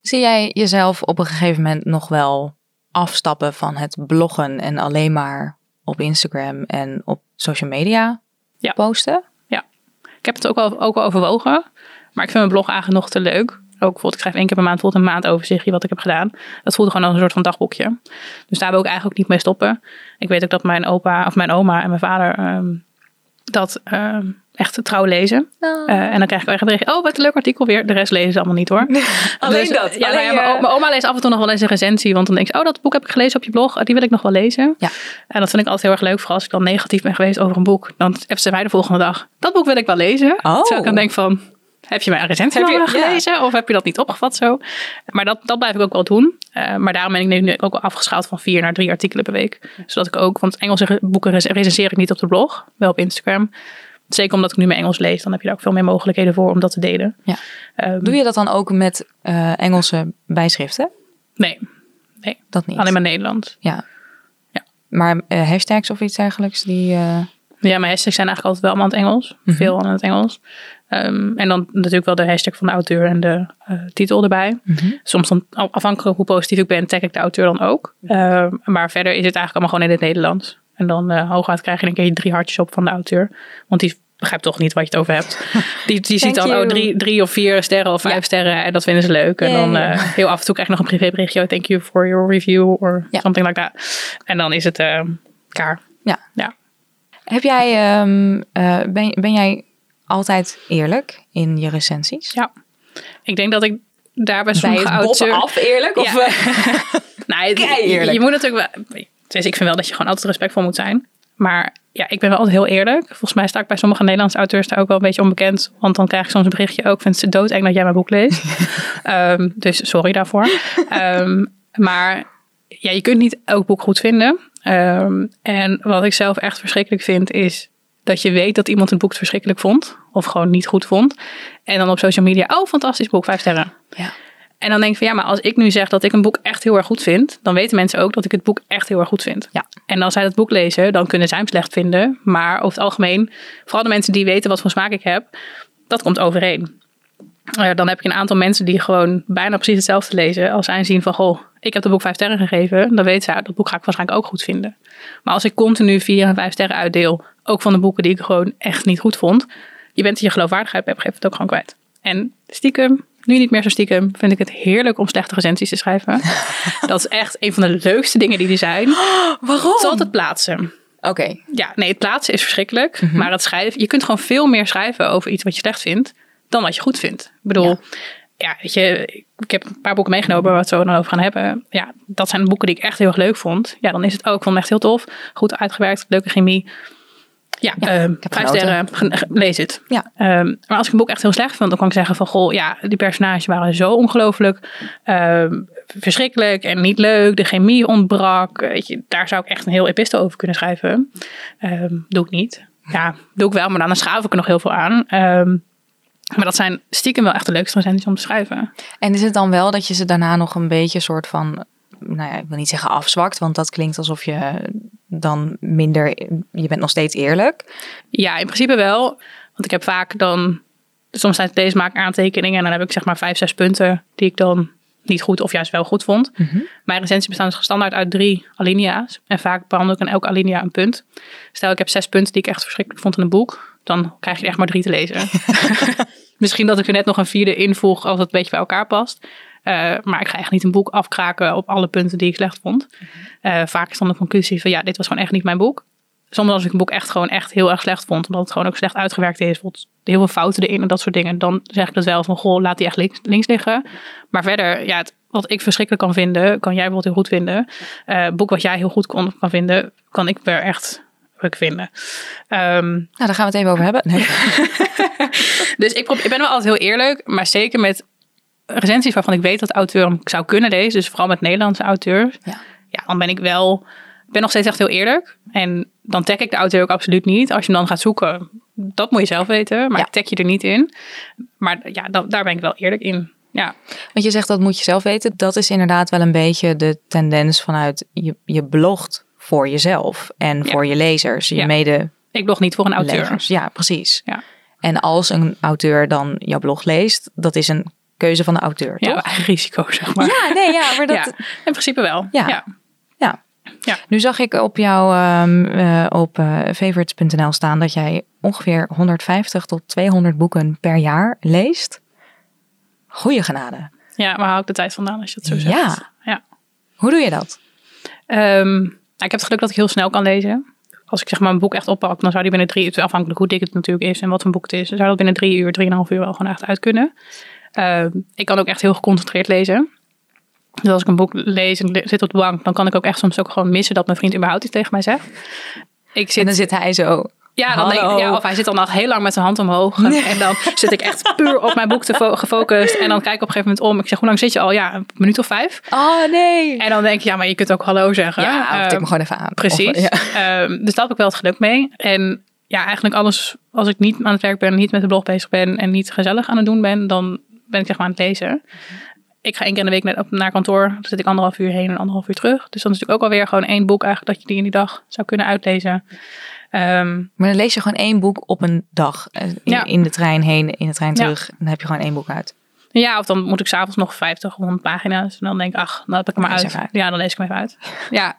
Zie jij jezelf op een gegeven moment nog wel afstappen van het bloggen en alleen maar op Instagram en op social media Ja. posten? Ik heb het ook wel, ook wel overwogen, maar ik vind mijn blog eigenlijk nog te leuk. Ook bijvoorbeeld, ik schrijf één keer per maand bijvoorbeeld een maandoverzichtje wat ik heb gedaan. Dat voelde gewoon als een soort van dagboekje. Dus daar wil ik eigenlijk ook niet mee stoppen. Ik weet ook dat mijn opa of mijn oma en mijn vader ehm, dat ehm, echt trouw lezen. Nou, Eh, en dan krijg ik wel echt een. Oh, wat een leuk artikel weer. De rest lezen ze allemaal niet hoor. Alleen Dus, dat. Ja, Alleen, nou ja, mijn, oma leest af en toe nog wel eens een recensie. Want dan denk ze, oh, dat boek heb ik gelezen op je blog. Oh, Die wil ik nog wel lezen. Ja. En dat vind ik altijd heel erg leuk. Vooral als ik dan negatief ben geweest over een boek. Dan hebben ze mij de volgende dag. Dat boek wil ik wel lezen. Oh. Terwijl ik dan denk van, heb je mijn recensie Heb je- ja. gelezen? Of heb je dat niet opgevat zo? Maar dat, dat blijf ik ook wel doen. Eh, maar daarom ben ik nu, ook wel afgeschaald van vier naar drie artikelen per week. Zodat ik ook, want Engelse boeken rec- recenseer ik niet op de blog. Wel op Instagram. Zeker omdat ik nu mijn Engels lees. Dan heb je daar ook veel meer mogelijkheden voor om dat te delen. Ja. Ehm, Doe je dat dan ook met eh, Engelse bijschriften? Nee, Dat niet. alleen maar Nederlands. Ja. Ja. Maar eh, hashtags of iets dergelijks, die... eh, Ja, mijn hashtags zijn eigenlijk altijd wel allemaal in het Engels. Mhm. Veel aan het Engels. Ehm, en dan natuurlijk wel de hashtag van de auteur en de titel erbij. Mhm. Soms dan, afhankelijk hoe positief ik ben, tag ik de auteur dan ook. Ehm, maar verder is het eigenlijk allemaal gewoon in het Nederlands. En dan eh hooguit krijg je een keer drie hartjes op van de auteur. Want die begrijpt toch niet wat je het over hebt. Die, die ziet dan you. oh, drie, drie of vier sterren of vijf Ja. sterren. En dat vinden ze leuk. En dan eh, heel af en toe krijg je nog een privéberichtje. Oh, thank you for your review. Or Ja. something like that. En dan is het eh klaar. Ja. Ja. Heb jij, ehm, eh, ben, ben jij altijd eerlijk in je recensies? Ja. Ik denk dat ik daar bij Bij sommige auteurs... af eerlijk? Of, Ja. eh, Nee, je, eerlijk. je moet natuurlijk wel... Dus ik vind wel dat je gewoon altijd respectvol moet zijn. Maar ja, ik ben wel altijd heel eerlijk. Volgens mij sta ik bij sommige Nederlandse auteurs daar ook wel een beetje onbekend. Want dan krijg ik soms een berichtje ook. Ik vind het doodeng dat jij mijn boek leest. Ehm, dus sorry daarvoor. Ehm, maar ja, je kunt niet elk boek goed vinden. Ehm, en wat ik zelf echt verschrikkelijk vind is dat je weet dat iemand een boek verschrikkelijk vond. Of gewoon niet goed vond. En dan op social media, oh fantastisch boek, vijf sterren. Ja. En dan denk ik van ja, maar als ik nu zeg dat ik een boek echt heel erg goed vind, dan weten mensen ook dat ik het boek echt heel erg goed vind. Ja. En als zij dat boek lezen, dan kunnen zij hem slecht vinden. Maar over het algemeen, vooral de mensen die weten wat voor smaak ik heb, dat komt overeen. Eh, dan heb ik een aantal mensen die gewoon bijna precies hetzelfde lezen. Als zij zien van, goh, ik heb het boek vijf sterren gegeven, dan weet zij, dat boek ga ik waarschijnlijk ook goed vinden. Maar als ik continu vier en vijf sterren uitdeel, ook van de boeken die ik gewoon echt niet goed vond, je bent je geloofwaardigheid bij op een gegeven moment ook gewoon kwijt. En stiekem, nu niet meer zo stiekem, vind ik het heerlijk om slechte recensies te schrijven. dat is echt een van de leukste dingen die er zijn. Waarom? Het is altijd plaatsen. Oké. Ja, nee, het plaatsen is verschrikkelijk. Maar het schrijven, je kunt gewoon veel meer schrijven over iets wat je slecht vindt, dan wat je goed vindt. Ik bedoel, ja, weet je, ik heb een paar boeken meegenomen waar we het zo dan over gaan hebben. Ja, dat zijn boeken die ik echt heel erg leuk vond. Ja, dan is het ook van echt heel tof. Goed uitgewerkt, leuke chemie. Ja, Ja, ehm, vijf sterren, lees het. Ja. Ehm, maar als ik een boek echt heel slecht vond, dan kan ik zeggen van, goh, ja, die personages waren zo ongelooflijk ehm, verschrikkelijk en niet leuk. De chemie ontbrak. Weet je, daar zou ik echt een heel epistel over kunnen schrijven. Doe ik niet. Ja, doe ik wel, maar dan schaaf ik er nog heel veel aan. Maar dat zijn stiekem wel echt de leukste recensies om te schrijven. En is het dan wel dat je ze daarna nog een beetje soort van, nou ja, ik wil niet zeggen afzwakt, want dat klinkt alsof je dan minder, je bent nog steeds eerlijk. Ja, in principe wel. Want ik heb vaak dan, soms tijdens deze maak aantekeningen en dan heb ik zeg maar vijf, zes punten die ik dan niet goed of juist wel goed vond. Mijn recensies bestaan dus standaard uit drie alinea's. En vaak behandel ik in elke alinea een punt. Stel ik heb zes punten die ik echt verschrikkelijk vond in een boek. Dan krijg je er echt maar drie te lezen. Misschien dat ik er net nog een vierde invoeg als het een beetje bij elkaar past. Uh, maar ik ga echt niet een boek afkraken op alle punten die ik slecht vond. Uh, vaak is dan de conclusie van ja, dit was gewoon echt niet mijn boek. Soms als ik een boek echt gewoon echt heel erg slecht vond. Omdat het gewoon ook slecht uitgewerkt is. Bijvoorbeeld heel veel fouten erin en dat soort dingen. Dan zeg ik dat wel van goh, laat die echt links, links liggen. Maar verder, ja, het, wat ik verschrikkelijk kan vinden, kan jij bijvoorbeeld heel goed vinden. Uh, boek wat jij heel goed kon, kan vinden, kan ik weer echt ik vinden. Um, nou, daar gaan we het even over hebben. Nee. dus ik, ik ben wel altijd heel eerlijk, maar zeker met recensies waarvan ik weet dat de auteur hem zou kunnen lezen, dus vooral met Nederlandse auteurs, ja. ja, dan ben ik wel, ik ben nog steeds echt heel eerlijk. En dan tag ik de auteur ook absoluut niet. Als je hem dan gaat zoeken, dat moet je zelf weten, maar ja. ik tag je er niet in. Maar ja, dan, daar ben ik wel eerlijk in. Ja. Want je zegt dat moet je zelf weten. Dat is inderdaad wel een beetje de tendens vanuit je, je blogt voor jezelf en voor je lezers, je ja. mede. Ik blog niet voor een auteur. Lezers. Ja, precies. Ja. En als een auteur dan jouw blog leest, dat is een keuze van de auteur, toch? Ja, eigen risico, zeg maar. Ja, nee, ja, maar dat... Ja, in principe wel. Ja. ja. ja. ja. Nu zag ik op jouw um, uh, op uh, favorites.nl staan dat jij ongeveer 150 tot 200 boeken per jaar leest. Goeie genade. Ja, waar haal ik de tijd vandaan als je het zo zegt? Ja. ja. Hoe doe je dat? Um, ik heb het geluk dat ik heel snel kan lezen. Als ik zeg maar een boek echt oppak, dan zou die binnen drie uur, afhankelijk hoe dik het natuurlijk is en wat voor een boek het is, dan zou dat binnen drie uur, drieënhalf uur wel gewoon echt uit kunnen. Uh, ik kan ook echt heel geconcentreerd lezen. Dus als ik een boek lees en zit op de bank, dan kan ik ook echt soms ook gewoon missen dat mijn vriend überhaupt iets tegen mij zegt. Ik zit, en dan zit hij zo. Ja, dan denk ik, ja, of hij zit dan nog heel lang met zijn hand omhoog. En dan zit ik echt puur op mijn boek te gefocust. En dan kijk ik op een gegeven moment om. Ik zeg, hoe lang zit je al? Ja, een minuut of vijf. Oh, nee. En dan denk ik, ja, maar je kunt ook hallo zeggen. Ja, um, tik me gewoon even aan. Precies. Of, ja. um, dus daar heb ik wel het geluk mee. En ja, eigenlijk alles, als ik niet aan het werk ben, niet met de blog bezig ben en niet gezellig aan het doen ben, dan ben ik zeg maar aan het lezen. Ik ga één keer in de week naar, naar kantoor. Dan zit ik anderhalf uur heen en anderhalf uur terug. Dus dan is het ook alweer gewoon één boek eigenlijk dat je die in die dag zou kunnen uitlezen. Um, maar dan lees je gewoon één boek op een dag. In, ja. in de trein heen, in de trein terug. Ja. Dan heb je gewoon één boek uit. Ja, of dan moet ik s'avonds nog 50 of 100 pagina's. En dan denk ik, ach, dan heb ik hem maar uit. uit. Ja, dan lees ik hem even uit. ja.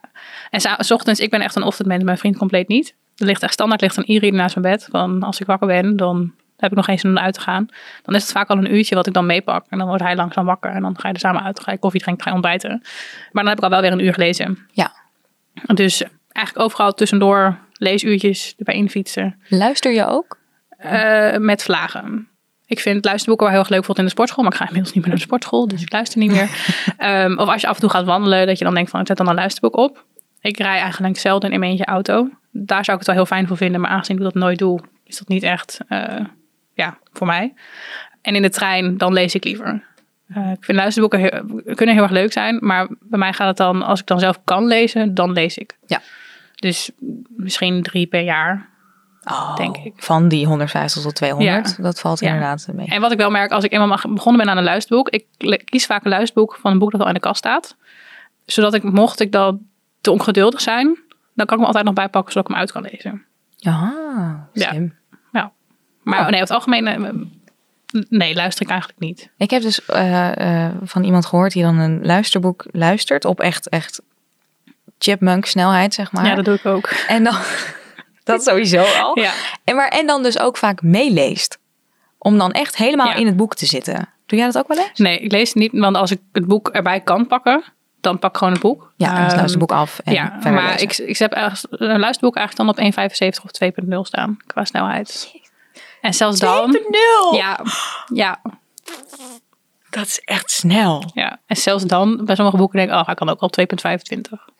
En s ochtends, ik ben echt een ochtendmens, mijn vriend compleet niet. Er ligt echt standaard ligt een e-reader naast mijn bed. Van als ik wakker ben, dan heb ik nog zin om uit te gaan. Dan is het vaak al een uurtje wat ik dan meepak. En dan wordt hij langzaam wakker. En dan ga je er samen uit. Ga je koffie drinken, ga je ontbijten. Maar dan heb ik al wel weer een uur gelezen. Ja. Dus eigenlijk overal tussendoor leesuurtjes erbij infietsen. Luister je ook? Uh, met vlagen. Ik vind luisterboeken wel heel erg leuk bijvoorbeeld in de sportschool. Maar ik ga inmiddels niet meer naar de sportschool. Dus ik luister niet meer. um, of als je af en toe gaat wandelen. Dat je dan denkt van ik zet dan een luisterboek op. Ik rij eigenlijk zelden in mijn eentje auto. Daar zou ik het wel heel fijn voor vinden. Maar aangezien ik dat nooit doe. Is dat niet echt uh, ja, voor mij. En in de trein dan lees ik liever. Uh, ik vind luisterboeken heel, kunnen heel erg leuk zijn. Maar bij mij gaat het dan, als ik dan zelf kan lezen, dan lees ik. Ja. Dus misschien drie per jaar, oh, denk ik. Van die 150 tot 200, ja. dat valt inderdaad mee. En wat ik wel merk, als ik eenmaal begonnen ben aan een luisterboek, ik kies vaak een luisterboek van een boek dat al in de kast staat. Zodat ik, mocht ik dan te ongeduldig zijn, dan kan ik me altijd nog bijpakken zodat ik hem uit kan lezen. Slim. Ja. Maar oh. nee, op het algemeen, nee, luister ik eigenlijk niet. Ik heb dus uh, uh, van iemand gehoord die dan een luisterboek luistert op echt, echt chipmunk snelheid, zeg maar. Ja, dat doe ik ook. En dan, dat sowieso al. Ja. En, maar, en dan dus ook vaak meeleest. Om dan echt helemaal ja. in het boek te zitten. Doe jij dat ook wel eens? Nee, ik lees het niet, want als ik het boek erbij kan pakken, dan pak ik gewoon het boek. Ja, dan um, het boek af. En ja, maar ik, ik heb een luisterboek eigenlijk dan op 1,75 of 2,0 staan qua snelheid. En zelfs dan. 2,0? Ja, ja. Dat is echt snel. Ja, en zelfs dan, bij sommige boeken denk ik, oh, hij kan ook al 2,25.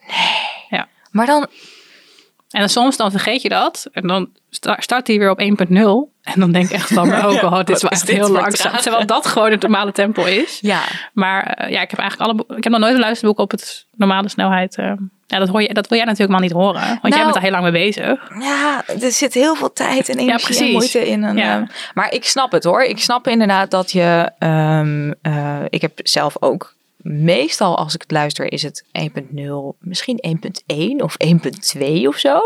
Nee. Ja. Maar dan... En dan soms dan vergeet je dat. En dan start hij weer op 1,0. En dan denk ik echt van, oh god, dit is wel echt heel langzaam. Terwijl dat gewoon het normale tempo is. Ja. Maar uh, ja, ik heb eigenlijk alle ik heb nog nooit een luisterboek op het normale snelheid uh, Ja, dat, hoor je, dat wil jij natuurlijk maar niet horen. Want jij Nou- bent er heel lang mee bezig. Ja, er zit heel veel tijd en energie en moeite in. Een, Ja. ehm, maar ik snap het hoor. Ik snap inderdaad dat je... ehm, eh, ik heb zelf ook... Meestal als ik het luister is het 1.0, misschien 1.1 of 1.2 of zo.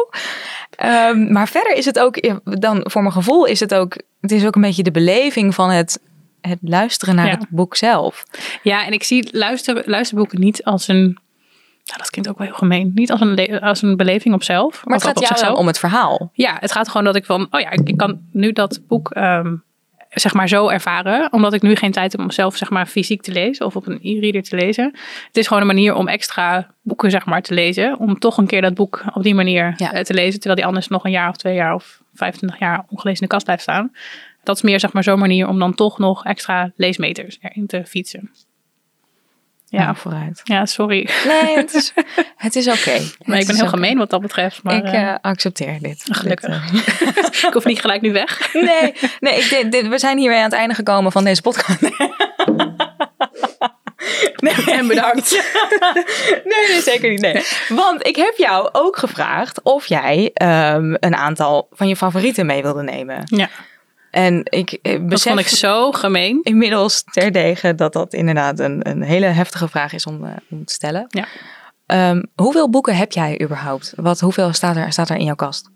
Ehm, maar verder is het ook, dan voor mijn gevoel is het ook... Het is ook een beetje de beleving van het, het luisteren naar Ja. het boek zelf. Ja, en ik zie luister, luisterboeken niet als een... Nou, dat klinkt ook wel heel gemeen. Niet als een, als een beleving op zelf. Maar het gaat op jou wel zichzelf. om het verhaal. Ja, het gaat gewoon dat ik van... Oh ja, ik, ik kan nu dat boek... ehm, zeg maar zo ervaren, omdat ik nu geen tijd heb om zelf zeg maar fysiek te lezen of op een e-reader te lezen. Het is gewoon een manier om extra boeken zeg maar te lezen, om toch een keer dat boek op die manier Ja. eh, te lezen, terwijl die anders nog een jaar of twee jaar of 25 jaar ongelezen in de kast blijft staan. Dat is meer zeg maar zo'n manier om dan toch nog extra leesmeters erin te fietsen. Ja, Nou, vooruit. ja sorry. Nee, het is, het is oké. Maar Het ik ben heel gemeen wat dat betreft. Maar, ik eh, eh, accepteer dit. gelukkig. Dit, eh, ik hoef niet gelijk nu weg. nee, nee ik, dit, dit- we zijn hiermee aan het einde gekomen van deze podcast. Nee, En bedankt. nee, nee, zeker niet. Nee. Want ik heb jou ook gevraagd of jij ehm, een aantal van je favorieten mee wilde nemen. Ja, En ik eh, dat besef vond ik zo gemeen. inmiddels terdege dat dat inderdaad een, een hele heftige vraag is om, eh, om te stellen. Ja. Ehm, hoeveel boeken heb jij überhaupt? Wat, hoeveel staat er, staat er in jouw kast?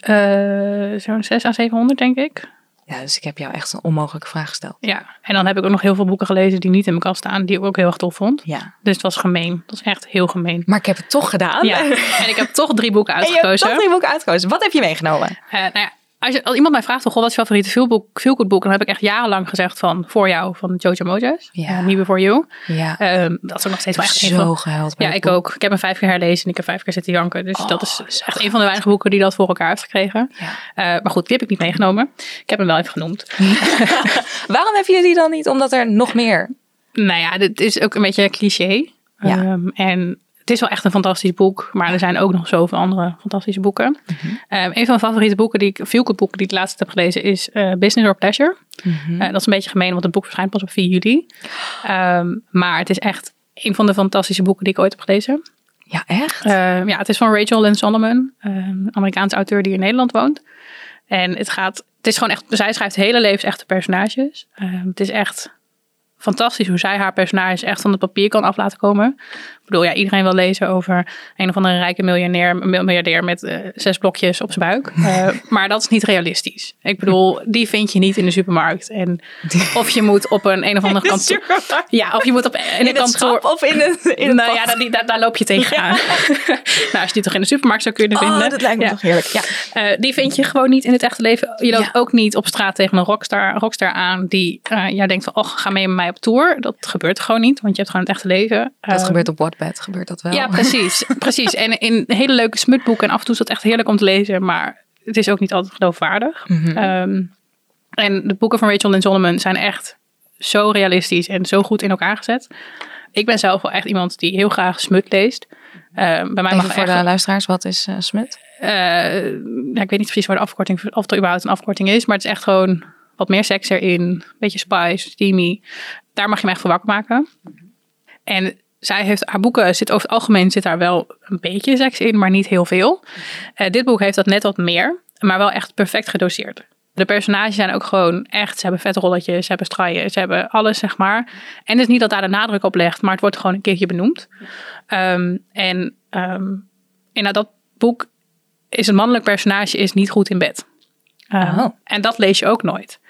Eh, Zo'n 6 à 700 denk ik. Ja, dus ik heb jou echt een onmogelijke vraag gesteld. Ja, en dan heb ik ook nog heel veel boeken gelezen die niet in mijn kast staan, die ik ook heel erg tof vond. Ja. Dus het was gemeen. Dat was echt heel gemeen. Maar ik heb het toch gedaan. Ja, en ik heb toch drie boeken En je hebt uitgekozen. toch drie boeken uitgekozen. Wat heb je meegenomen? Eh, nou ja, als, je, als iemand mij vraagt, goh, wat is je favoriete feelgood boek? Dan heb ik echt jarenlang gezegd van Voor jou, van Jojo Moses. Ja. Ja. Nieuwe voor you. Ja. Ehm, dat is ook nog steeds wel echt van... zo gehuild. Ja, ik boek. ook. Ik heb hem vijf keer herlezen en ik heb vijf keer zitten janken. Dus Oh, dat is zo echt een van de weinige boeken die dat voor elkaar heeft gekregen. Ja. Eh, maar goed, die heb ik niet meegenomen. Ik heb hem wel even genoemd. Waarom heb je die dan niet? Omdat er nog meer... Nou ja, dit is ook een beetje cliché. Ja. Ehm, en het is wel echt een fantastisch boek, maar er zijn ook nog zoveel andere fantastische boeken. Mhm. Ehm, een van mijn favoriete boeken, die ik, veel boeken die ik laatst heb gelezen, is eh, Business or Pleasure. Mhm. Eh, dat is een beetje gemeen, want het boek verschijnt pas op 4 juli. Ehm, maar het is echt een van de fantastische boeken die ik ooit heb gelezen. Ja, echt? Ehm, ja, het is van Rachel Lynn Solomon, een Amerikaanse auteur die in Nederland woont. En het gaat, het is gewoon echt, zij schrijft hele levensechte personages. Het is echt fantastisch hoe zij haar personages echt van het papier kan af laten komen. Ik bedoel, ja, iedereen wil lezen over een of andere rijke miljonair, miljardair met eh, zes blokjes op zijn buik. Eh, maar dat is niet realistisch. Ik bedoel, die vind je niet in de supermarkt. En of je moet op een een of andere kantoor. Ja, of je moet op in een kantoor. of in het, in het nou pad? ja, daar, daar, daar loop je tegenaan. nou, als je die toch in de supermarkt zou kunnen vinden. Oh, dat lijkt me Ja. toch heerlijk. Ja. Eh, die vind je gewoon niet in het echte leven. Je loopt Ja. ook niet op straat tegen een rockstar, rockstar aan die jij denkt van, oh, ga mee met mij op tour. Dat gebeurt gewoon niet, want je hebt gewoon het echte leven. Dat gebeurt op Wattpad, gebeurt dat wel. Ja, precies. precies. En in hele leuke smutboeken. En af en toe is dat echt heerlijk om te lezen, maar het is ook niet altijd geloofwaardig. Mhm. Ehm, en de boeken van Rachel Lynn Solomon zijn echt zo realistisch en zo goed in elkaar gezet. Ik ben zelf wel echt iemand die heel graag smut leest. Ehm, bij mij Even mag voor echt, de luisteraars, wat is eh, smut? eh, ja, ik weet niet precies waar de afkorting, of het überhaupt een afkorting is, maar het is echt gewoon wat meer seks erin, een beetje spice, steamy. Daar mag je me echt voor wakker maken. En zij heeft haar boeken, zit over het algemeen zit daar wel een beetje seks in, maar niet heel veel. Eh, dit boek heeft dat net wat meer, maar wel echt perfect gedoseerd. De personages zijn ook gewoon echt, ze hebben vetrolletjes, ze hebben straaien, ze hebben alles, zeg maar. En het is niet dat daar de nadruk op legt, maar het wordt gewoon een keertje benoemd. Ehm, en ehm in dat boek is een mannelijk personage is niet goed in bed. Uh, Oh. En dat lees je ook nooit.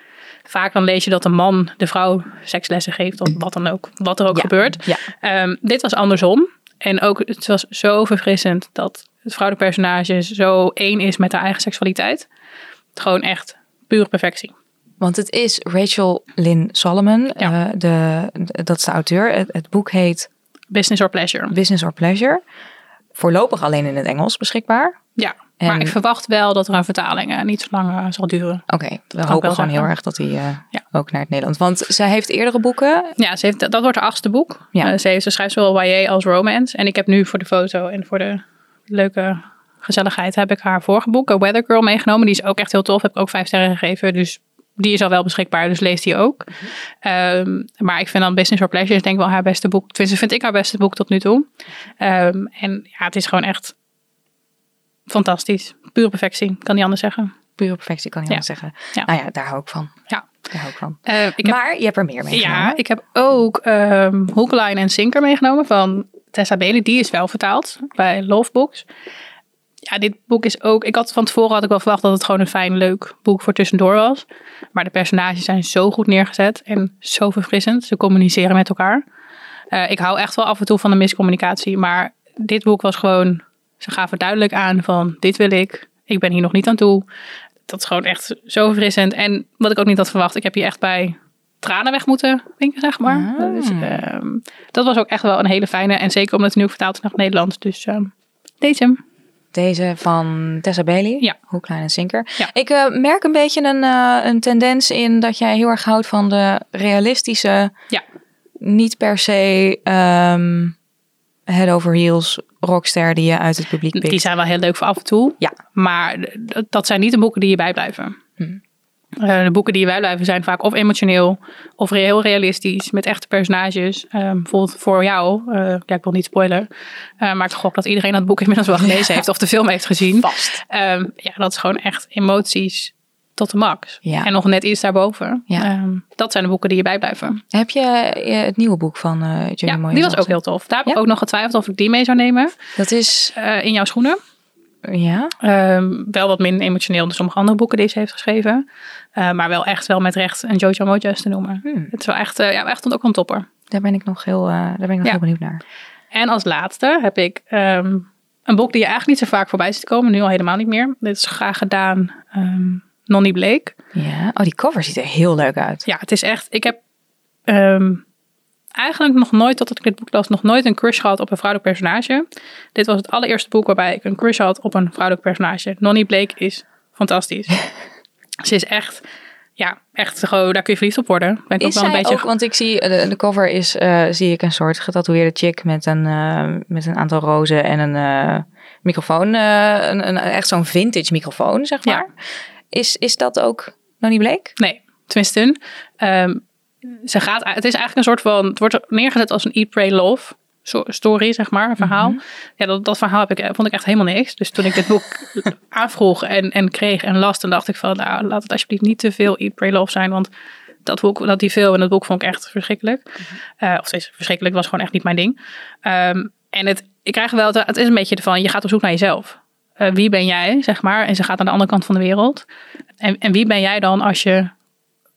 Vaak dan lees je dat de man de vrouw sekslessen geeft of wat dan ook, wat er ook Ja, gebeurt. ja. Ehm, dit was andersom. En ook het was zo verfrissend dat het vrouwelijke personage zo één is met haar eigen seksualiteit. Gewoon echt pure perfectie. Want het is Rachel Lynn Solomon, Ja. eh, de, dat is de auteur. Het, het boek heet Business or pleasure. Business or Pleasure. Voorlopig alleen in het Engels beschikbaar. Ja, En- maar ik verwacht wel dat er een vertaling eh, niet zo lang eh, zal duren. Oké, we ik hopen gewoon zeggen. heel erg dat hij eh, Ja. ook naar het Nederlands. Want zij heeft eerdere boeken. Ja, ze heeft, dat wordt haar achtste boek. Ja. Ze, heeft, ze schrijft zowel YA als romance. En ik heb nu voor de foto en voor de leuke gezelligheid heb ik haar vorige boek, A Weather Girl, meegenomen. Die is ook echt heel tof. Heb ik ook vijf sterren gegeven. Dus die is al wel beschikbaar, dus lees die ook. Ehm, maar ik vind dan Business for Pleasure is denk ik wel haar beste boek. Tenminste, vind ik haar beste boek tot nu toe. Ehm, en ja, het is gewoon echt fantastisch. Pure perfectie, kan niet anders zeggen. Pure perfectie kan Ja. wel zeggen. Ja. Nou ja, daar hou ik van. Ja. Daar hou ik van. Eh, ik heb, maar je hebt er meer mee ja, ik heb ook Line en Sinker meegenomen van Tessa Bailey. Die is wel vertaald bij Love Books. Ja, dit boek is ook... Ik had van tevoren had ik wel verwacht dat het gewoon een fijn, leuk boek voor tussendoor was. Maar de personages zijn zo goed neergezet en zo verfrissend. Ze communiceren met elkaar. Eh, ik hou echt wel af en toe van de miscommunicatie. Maar dit boek was gewoon... Ze gaven duidelijk aan van dit wil ik. Ik ben hier nog niet aan toe. Dat is gewoon echt zo verfrissend. En wat ik ook niet had verwacht. Ik heb hier echt bij tranen weg moeten winken, zeg maar. Ah. Dus, dat was ook echt wel een hele fijne. En zeker omdat het nu ook vertaald is naar het Nederlands. Dus ehm, deze. Deze van Tessa Bailey. Ja. Hoe klein en zinker. Ja. Ik eh, merk een beetje een, eh, een tendens in dat jij heel erg houdt van de realistische, Ja. niet per se ehm, head over heels rockster die je uit het publiek pikt. Die zijn wel heel leuk voor af en toe. Ja. Maar dat zijn niet de boeken die je bijblijven. Hmm. Eh, de boeken die je bijblijven zijn vaak of emotioneel of heel realistisch met echte personages. Ehm, bijvoorbeeld voor jou, eh, ja, ik wil niet spoilen, eh, maar ik gok dat iedereen dat boek inmiddels wel gelezen heeft of de film heeft gezien. Vast. Ehm, ja, dat is gewoon echt emoties tot de max. Ja. En nog net iets daarboven. Ja. Ehm, dat zijn de boeken die je bijblijven. Heb je eh, het nieuwe boek van eh Jenny Ja, Moyen die was ook heel tof. Daar heb ik ook nog getwijfeld of ik die mee zou nemen. Dat is, eh, in jouw schoenen. ja, Ehm, wel wat minder emotioneel dan sommige andere boeken die ze heeft geschreven. Maar wel echt wel met recht een Jojo Mojo's te noemen. Hmm. Het is wel echt, ja, echt ook een topper. daar ben ik nog heel, daar ben ik nog heel benieuwd naar. En als laatste heb ik ehm, een boek die je eigenlijk niet zo vaak voorbij ziet komen. Nu al helemaal niet meer. Dit is graag gedaan. Nonnie Blake. Ja, oh die cover ziet er heel leuk uit. Ja, het is echt. Ik heb ehm, eigenlijk nog nooit, tot ik dit boek las, nog nooit een crush gehad op een vrouwelijk personage. Dit was het allereerste boek waarbij ik een crush had op een vrouwelijk personage. Nonnie Blake is fantastisch. Ze is echt, ja, echt gewoon, daar kun je verliefd op worden. Ben ik Is ook wel zij een beetje. ook, want ik zie, de, de cover is, eh, zie ik een soort getatoeëerde chick met een, eh, met een aantal rozen en een eh, microfoon. eh, een, een, echt zo'n vintage microfoon, zeg maar. Is, is dat ook Noni Blake? Nee, tenminste. ehm, ze gaat, het is eigenlijk een soort van, het wordt neergezet als een Eat, Pray, Love story, zeg maar, een verhaal. Mhm. Ja, dat, dat verhaal heb ik, vond ik echt helemaal niks. Dus toen ik dit boek aanvroeg en, en kreeg en las, dan dacht ik van, nou, laat het alsjeblieft niet te veel Eat, Pray, Love zijn, want dat boek, dat die veel en dat boek vond ik echt verschrikkelijk. Mhm. Eh, of steeds verschrikkelijk, was gewoon echt niet mijn ding. Ehm, en het, ik krijg wel, het, het is een beetje van, je gaat op zoek naar jezelf. Eh, wie ben jij, zeg maar? En ze gaat aan de andere kant van de wereld. En, en wie ben jij dan als je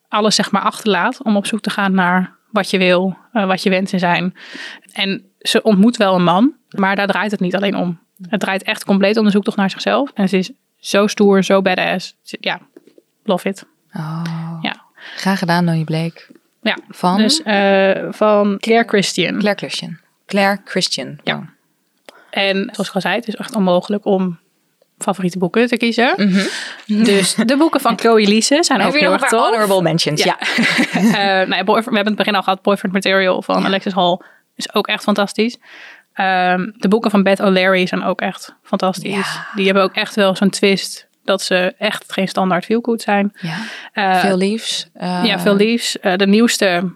alles zeg maar achterlaat om op zoek te gaan naar wat je wil, eh, wat je wensen zijn. En ze ontmoet wel een man, maar daar draait het niet alleen om. Het draait echt compleet om de zoektocht naar zichzelf. En ze is zo stoer, zo badass. Ja, love it. Oh, Ja, graag gedaan Noni Blake. ja. Van dus eh, van Claire Christian. Claire Christian. Claire Christian. Ja. En zoals ik al zei, het is echt onmogelijk om favoriete boeken te kiezen. Dus de boeken van Chloe Liese zijn ook heel erg tof. honorable mentions? Ja. Eh, nou ja, we hebben het begin al gehad. Boyfriend Material van Alexis Hall is ook echt fantastisch. Ehm, de boeken van Beth O'Leary zijn ook echt fantastisch. Ja. Die hebben ook echt wel zo'n twist dat ze echt geen standaard feelgood zijn. Ja. Eh, Veel liefs. eh, ja, veel liefs. De nieuwste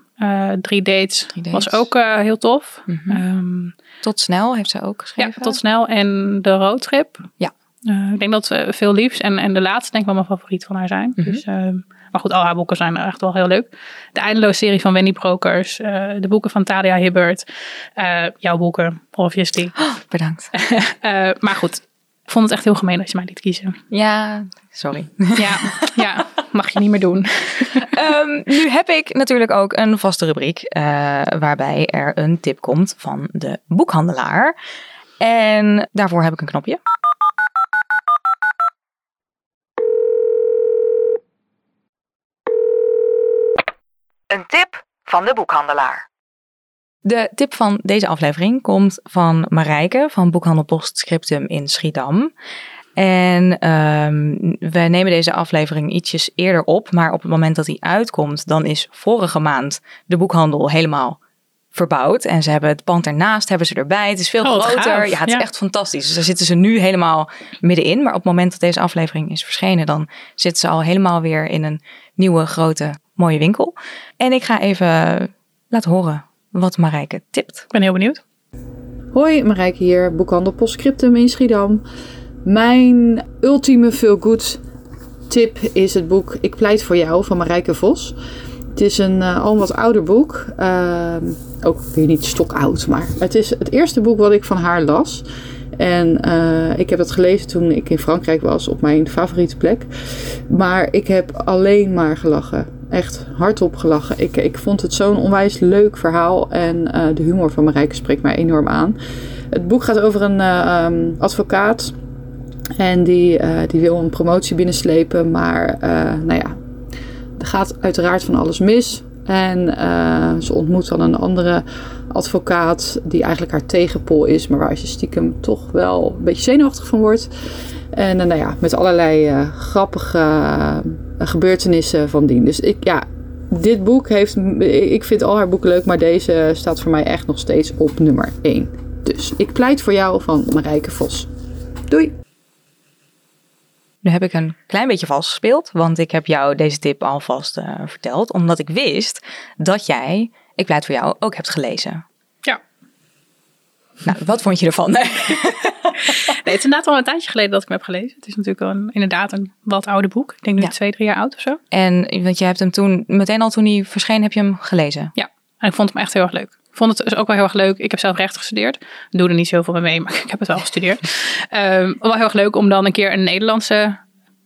Drie Dates Drie Dates. was ook heel tof. Mhm. Ehm, Tot snel heeft ze ook ja, geschreven. tot snel. En de roadtrip. Ja. Eh, ik denk dat eh, veel liefs en, en de laatste denk ik wel mijn favoriet van haar zijn. Mhm. Dus, ehm, maar goed, al haar boeken zijn echt wel heel leuk. De eindeloos serie van Wendy Brokers. eh, de boeken van Talia Hibbert. eh, jouw boeken, obviously. Bedankt. Eh, maar goed, ik vond het echt heel gemeen dat je mij liet kiezen. Ja, sorry. Ja, ja mag je niet meer doen. Ehm, nu heb ik natuurlijk ook een vaste rubriek eh, waarbij er een tip komt van de boekhandelaar. En daarvoor heb ik een knopje. Een tip van de boekhandelaar. De tip van deze aflevering komt van Marijke van Boekhandel Postscriptum in Schiedam. En ehm wij nemen deze aflevering ietsjes eerder op, maar op het moment dat hij uitkomt, dan is vorige maand de boekhandel helemaal verbouwd. En ze hebben het pand ernaast, hebben ze erbij. Het is veel Oh, groter. gaaf. Ja, het is echt fantastisch. Dus daar zitten ze nu helemaal middenin. Maar op het moment dat deze aflevering is verschenen, dan zitten ze al helemaal weer in een nieuwe, grote, mooie winkel. En ik ga even laten horen wat Marijke tipt. Ik ben heel benieuwd. Hoi, Marijke hier, boekhandel Postscriptum in Schiedam. Mijn ultieme feel-good tip is het boek Ik pleit voor jou van Marijke Vos. Het is een eh, al wat ouder boek. Ehm, ook weer niet stokoud, maar het is het eerste boek wat ik van haar las. En eh, ik heb het gelezen toen ik in Frankrijk was op mijn favoriete plek. Maar ik heb alleen maar gelachen. Echt hardop gelachen. Ik, ik vond het zo'n onwijs leuk verhaal. En eh, de humor van Marijke spreekt mij enorm aan. Het boek gaat over een eh, ehm, advocaat. En die, eh, die wil een promotie binnenslepen. Maar nou ja, er gaat uiteraard van alles mis. En ze ontmoet dan een andere advocaat die eigenlijk haar tegenpol is, maar waar ze stiekem toch wel een beetje zenuwachtig van wordt. En eh, nou ja, met allerlei eh, grappige eh, gebeurtenissen van dien. Dus ik, ja, dit boek heeft, ik vind al haar boeken leuk, maar deze staat voor mij echt nog steeds op nummer 1. Dus ik pleit voor jou van Marijke Vos. Doei! Nu heb ik een klein beetje vals gespeeld, want ik heb jou deze tip alvast verteld. Omdat ik wist dat jij, ik pleit voor jou, ook hebt gelezen. Nou, wat vond je ervan? Nee, het is inderdaad al een tijdje geleden dat ik hem heb gelezen. Het is natuurlijk een, inderdaad een wat oude boek. Ik denk nu Ja. twee, drie jaar oud of zo. En want je hebt hem toen, meteen al toen hij verscheen, heb je hem gelezen. Ja, en ik vond hem echt heel erg leuk. Ik vond het dus ook wel heel erg leuk. Ik heb zelf recht gestudeerd. Ik doe er niet zoveel mee mee, maar ik heb het wel gestudeerd. Ehm, wel heel erg leuk om dan een keer een Nederlandse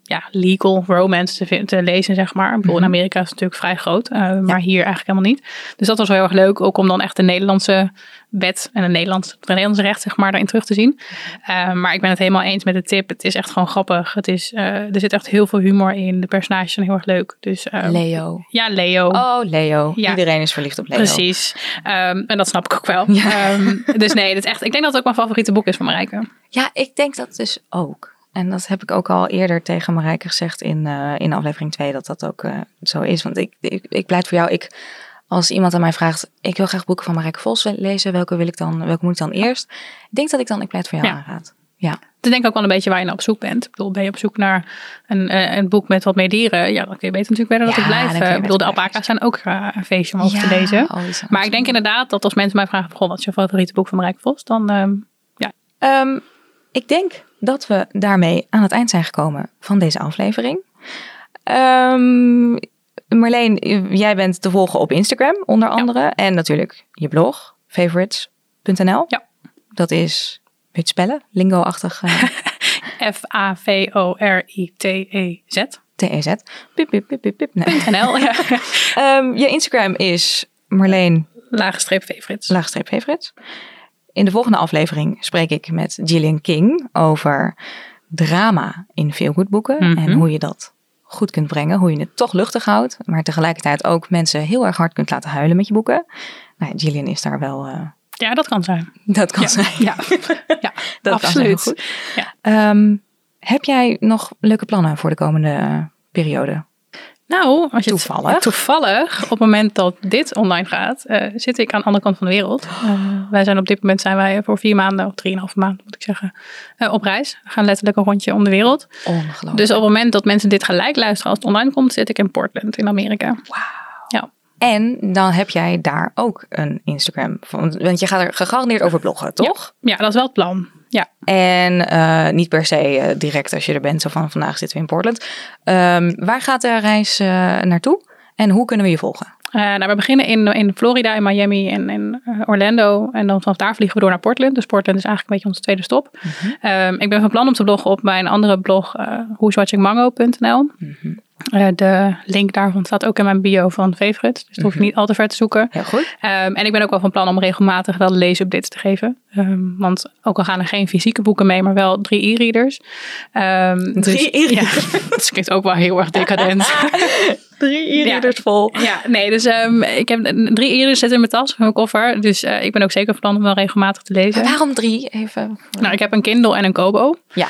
ja, legal romance te, te lezen, zeg maar. Bedoel, in Amerika is het natuurlijk vrij groot, eh, maar hier eigenlijk helemaal niet. Dus dat was wel heel erg leuk, ook om dan echt de Nederlandse wet en een Nederlands, het Nederlandse recht, zeg maar, daarin terug te zien. Eh, maar ik ben het helemaal eens met de tip. Het is echt gewoon grappig. Het is, eh, er zit echt heel veel humor in. De personages zijn heel erg leuk. Dus, eh, Leo. Ja, Leo. Oh, Leo. Ja. Iedereen is verliefd op Leo. Precies. Ehm, en dat snap ik ook wel. Ja. Ehm, dus nee, dat is echt, ik denk dat het ook mijn favoriete boek is van Marijke. Ja, ik denk dat dus ook. En dat heb ik ook al eerder tegen Marijke gezegd in, eh, in aflevering 2, dat dat ook eh, zo is. Want ik, ik, ik pleit voor jou, ik, als iemand aan mij vraagt, ik wil graag boeken van Marijke Vos lezen, welke, wil ik dan, welke moet ik dan eerst? Ik denk dat ik dan ik pleit voor jou Ja. aanraad. Ja, is denk ik ook wel een beetje waar je naar op zoek bent. Ik bedoel, ben je op zoek naar een, eh, een boek met wat meer dieren? Ja, dan kun je beter natuurlijk verder dat Ja, het kun blijven. je Ik bedoel, de alpaca's zijn ook een feestje om over te Ja, lezen. oh, Maar ik denk inderdaad dat als mensen mij vragen, goh, wat is je favoriete boek van Marijke Vos? Dan ehm, Ehm, ik denk dat we daarmee aan het eind zijn gekomen van deze aflevering. Ehm, Marleen, jij bent te volgen op Instagram onder andere. En natuurlijk je blog, favorites.nl. Ja. Dat is, weet je het spellen? Lingo-achtig eh, F-A-V-O-R-I-T-E-Z. T-E-Z. Piep, piep, piep, piep. Nee. NL, ja. Ehm, je Instagram is Marleen Lage streep favorites. laagstreep favorites. In de volgende aflevering spreek ik met Gillian King over drama in veelgoedboeken Mhm. en hoe je dat goed kunt brengen, hoe je het toch luchtig houdt, maar tegelijkertijd ook mensen heel erg hard kunt laten huilen met je boeken. Nou, Gillian is daar wel, eh, Ja, dat kan zijn. dat kan Ja, zijn. ja. ja Dat kan zijn, absoluut. goed. Ja. Ehm, heb jij nog leuke plannen voor de komende periode? Nou, als je het- Toevallig. toevallig, op het moment dat dit online gaat, eh, zit ik aan de andere kant van de wereld. Eh, wij zijn op dit moment zijn wij voor vier maanden, of drieënhalve maand moet ik zeggen, eh, op reis. We gaan letterlijk een rondje om de wereld. Ongelooflijk. Dus op het moment dat mensen dit gelijk luisteren als het online komt, zit ik in Portland in Amerika. Ja. En dan heb jij daar ook een Instagram. van- Want je gaat er gegarandeerd over bloggen, toch? ja, dat is wel het plan. Ja. En eh, niet per se eh, direct als je er bent, zo van vandaag zitten we in Portland. Ehm, waar gaat de reis eh, naartoe en hoe kunnen we je volgen? Nou, we beginnen in, in Florida, in Miami en in Orlando. En dan vanaf daar vliegen we door naar Portland. Dus Portland is eigenlijk een beetje onze tweede stop. Ehm, ik ben van plan om te bloggen op mijn andere blog, uh. Eh, de link daarvan staat ook in mijn bio van Favorites. Dus dat hoef ik niet al te ver te zoeken. Heel goed. Ehm, en ik ben ook wel van plan om regelmatig wel leesupdates te geven. Ehm, want ook al gaan er geen fysieke boeken mee, maar wel drie e-readers. Ehm, Drie dus- e-readers? Ja, dat klinkt ook wel heel erg decadent. Drie e-readers vol. Ja, nee, dus ik heb drie e-readers zitten in mijn tas, in mijn koffer. Dus eh, ik ben ook zeker van plan om wel regelmatig te lezen. Waarom drie? Even. Nou, ik heb een Kindle en een Kobo. Ja.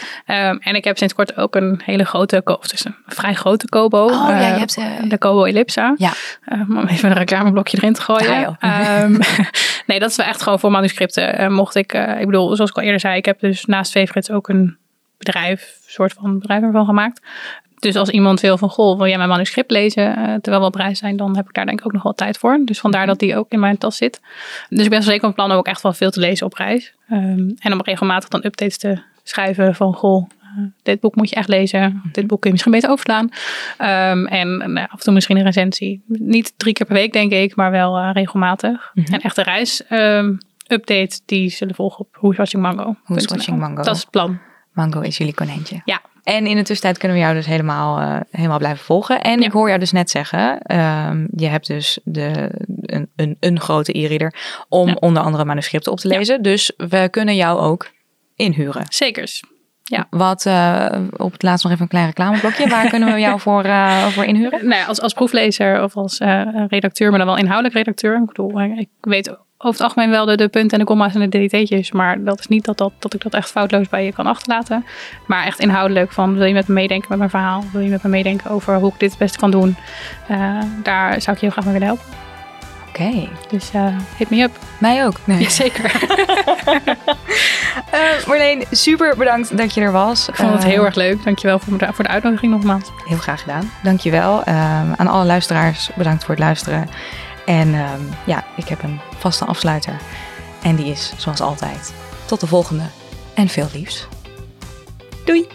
En ik heb sinds kort ook een hele grote, of dus een vrij grote Kobo. Kobo. Oh, ja, je eh, hebt, eh, de Kobo Ellipsa. Ja. Eh, om even een reclameblokje erin te gooien. Ja. Ehm, nee, dat is wel echt gewoon voor manuscripten. Mocht ik, ik bedoel, zoals ik al eerder zei, ik heb dus naast Favorites ook een bedrijf, soort van bedrijf ervan gemaakt. Dus als iemand wil van, goh, wil jij mijn manuscript lezen, terwijl we op reis zijn, dan heb ik daar denk ik ook nog wel tijd voor. Dus vandaar dat die ook in mijn tas zit. Dus ik ben zeker van plan om ook echt wel veel te lezen op reis. Ehm, en om regelmatig dan updates te schrijven van, goh, dit boek moet je echt lezen. Dit boek kun je misschien beter overslaan. Ehm, en nou, af en toe misschien een recensie. Niet drie keer per week, denk ik, maar wel eh, regelmatig. Mhm. En echt de reis ehm, updates, die zullen volgen op Who's Watching Mango. Who's Watching Mango. Dat is het plan. Mango is jullie konijntje. Ja. En in de tussentijd kunnen we jou dus helemaal, eh, helemaal blijven volgen. En Ja. ik hoor jou dus net zeggen, ehm, je hebt dus de, een, een, een grote e-reader om Ja. onder andere manuscripten op te lezen. Dus we kunnen jou ook inhuren. Zekers. Wat, eh, op het laatst nog even een klein reclameblokje. Waar kunnen we jou voor, eh, voor inhuren? Nou ja, als, als proeflezer of als eh, redacteur, maar dan wel inhoudelijk redacteur. Ik bedoel, ik weet over het algemeen wel de, de punten en de comma's en de dt'tjes. Maar dat is niet dat, dat, dat ik dat echt foutloos bij je kan achterlaten. Maar echt inhoudelijk van, wil je met me meedenken met mijn verhaal? Wil je met me meedenken over hoe ik dit het beste kan doen? Daar zou ik je heel graag mee willen helpen. Oké, Dus eh, hit me up. mij ook. Nee. Jazeker. Eh, Marleen, super bedankt dat je er was. Ik vond het Eh, heel erg leuk. Dankjewel voor, de- voor de uitnodiging nogmaals. Heel graag gedaan. Dankjewel. Um, aan alle luisteraars, bedankt voor het luisteren. En ehm, ja, ik heb een vaste afsluiter. En die is, zoals altijd, tot de volgende en veel liefs. Doei!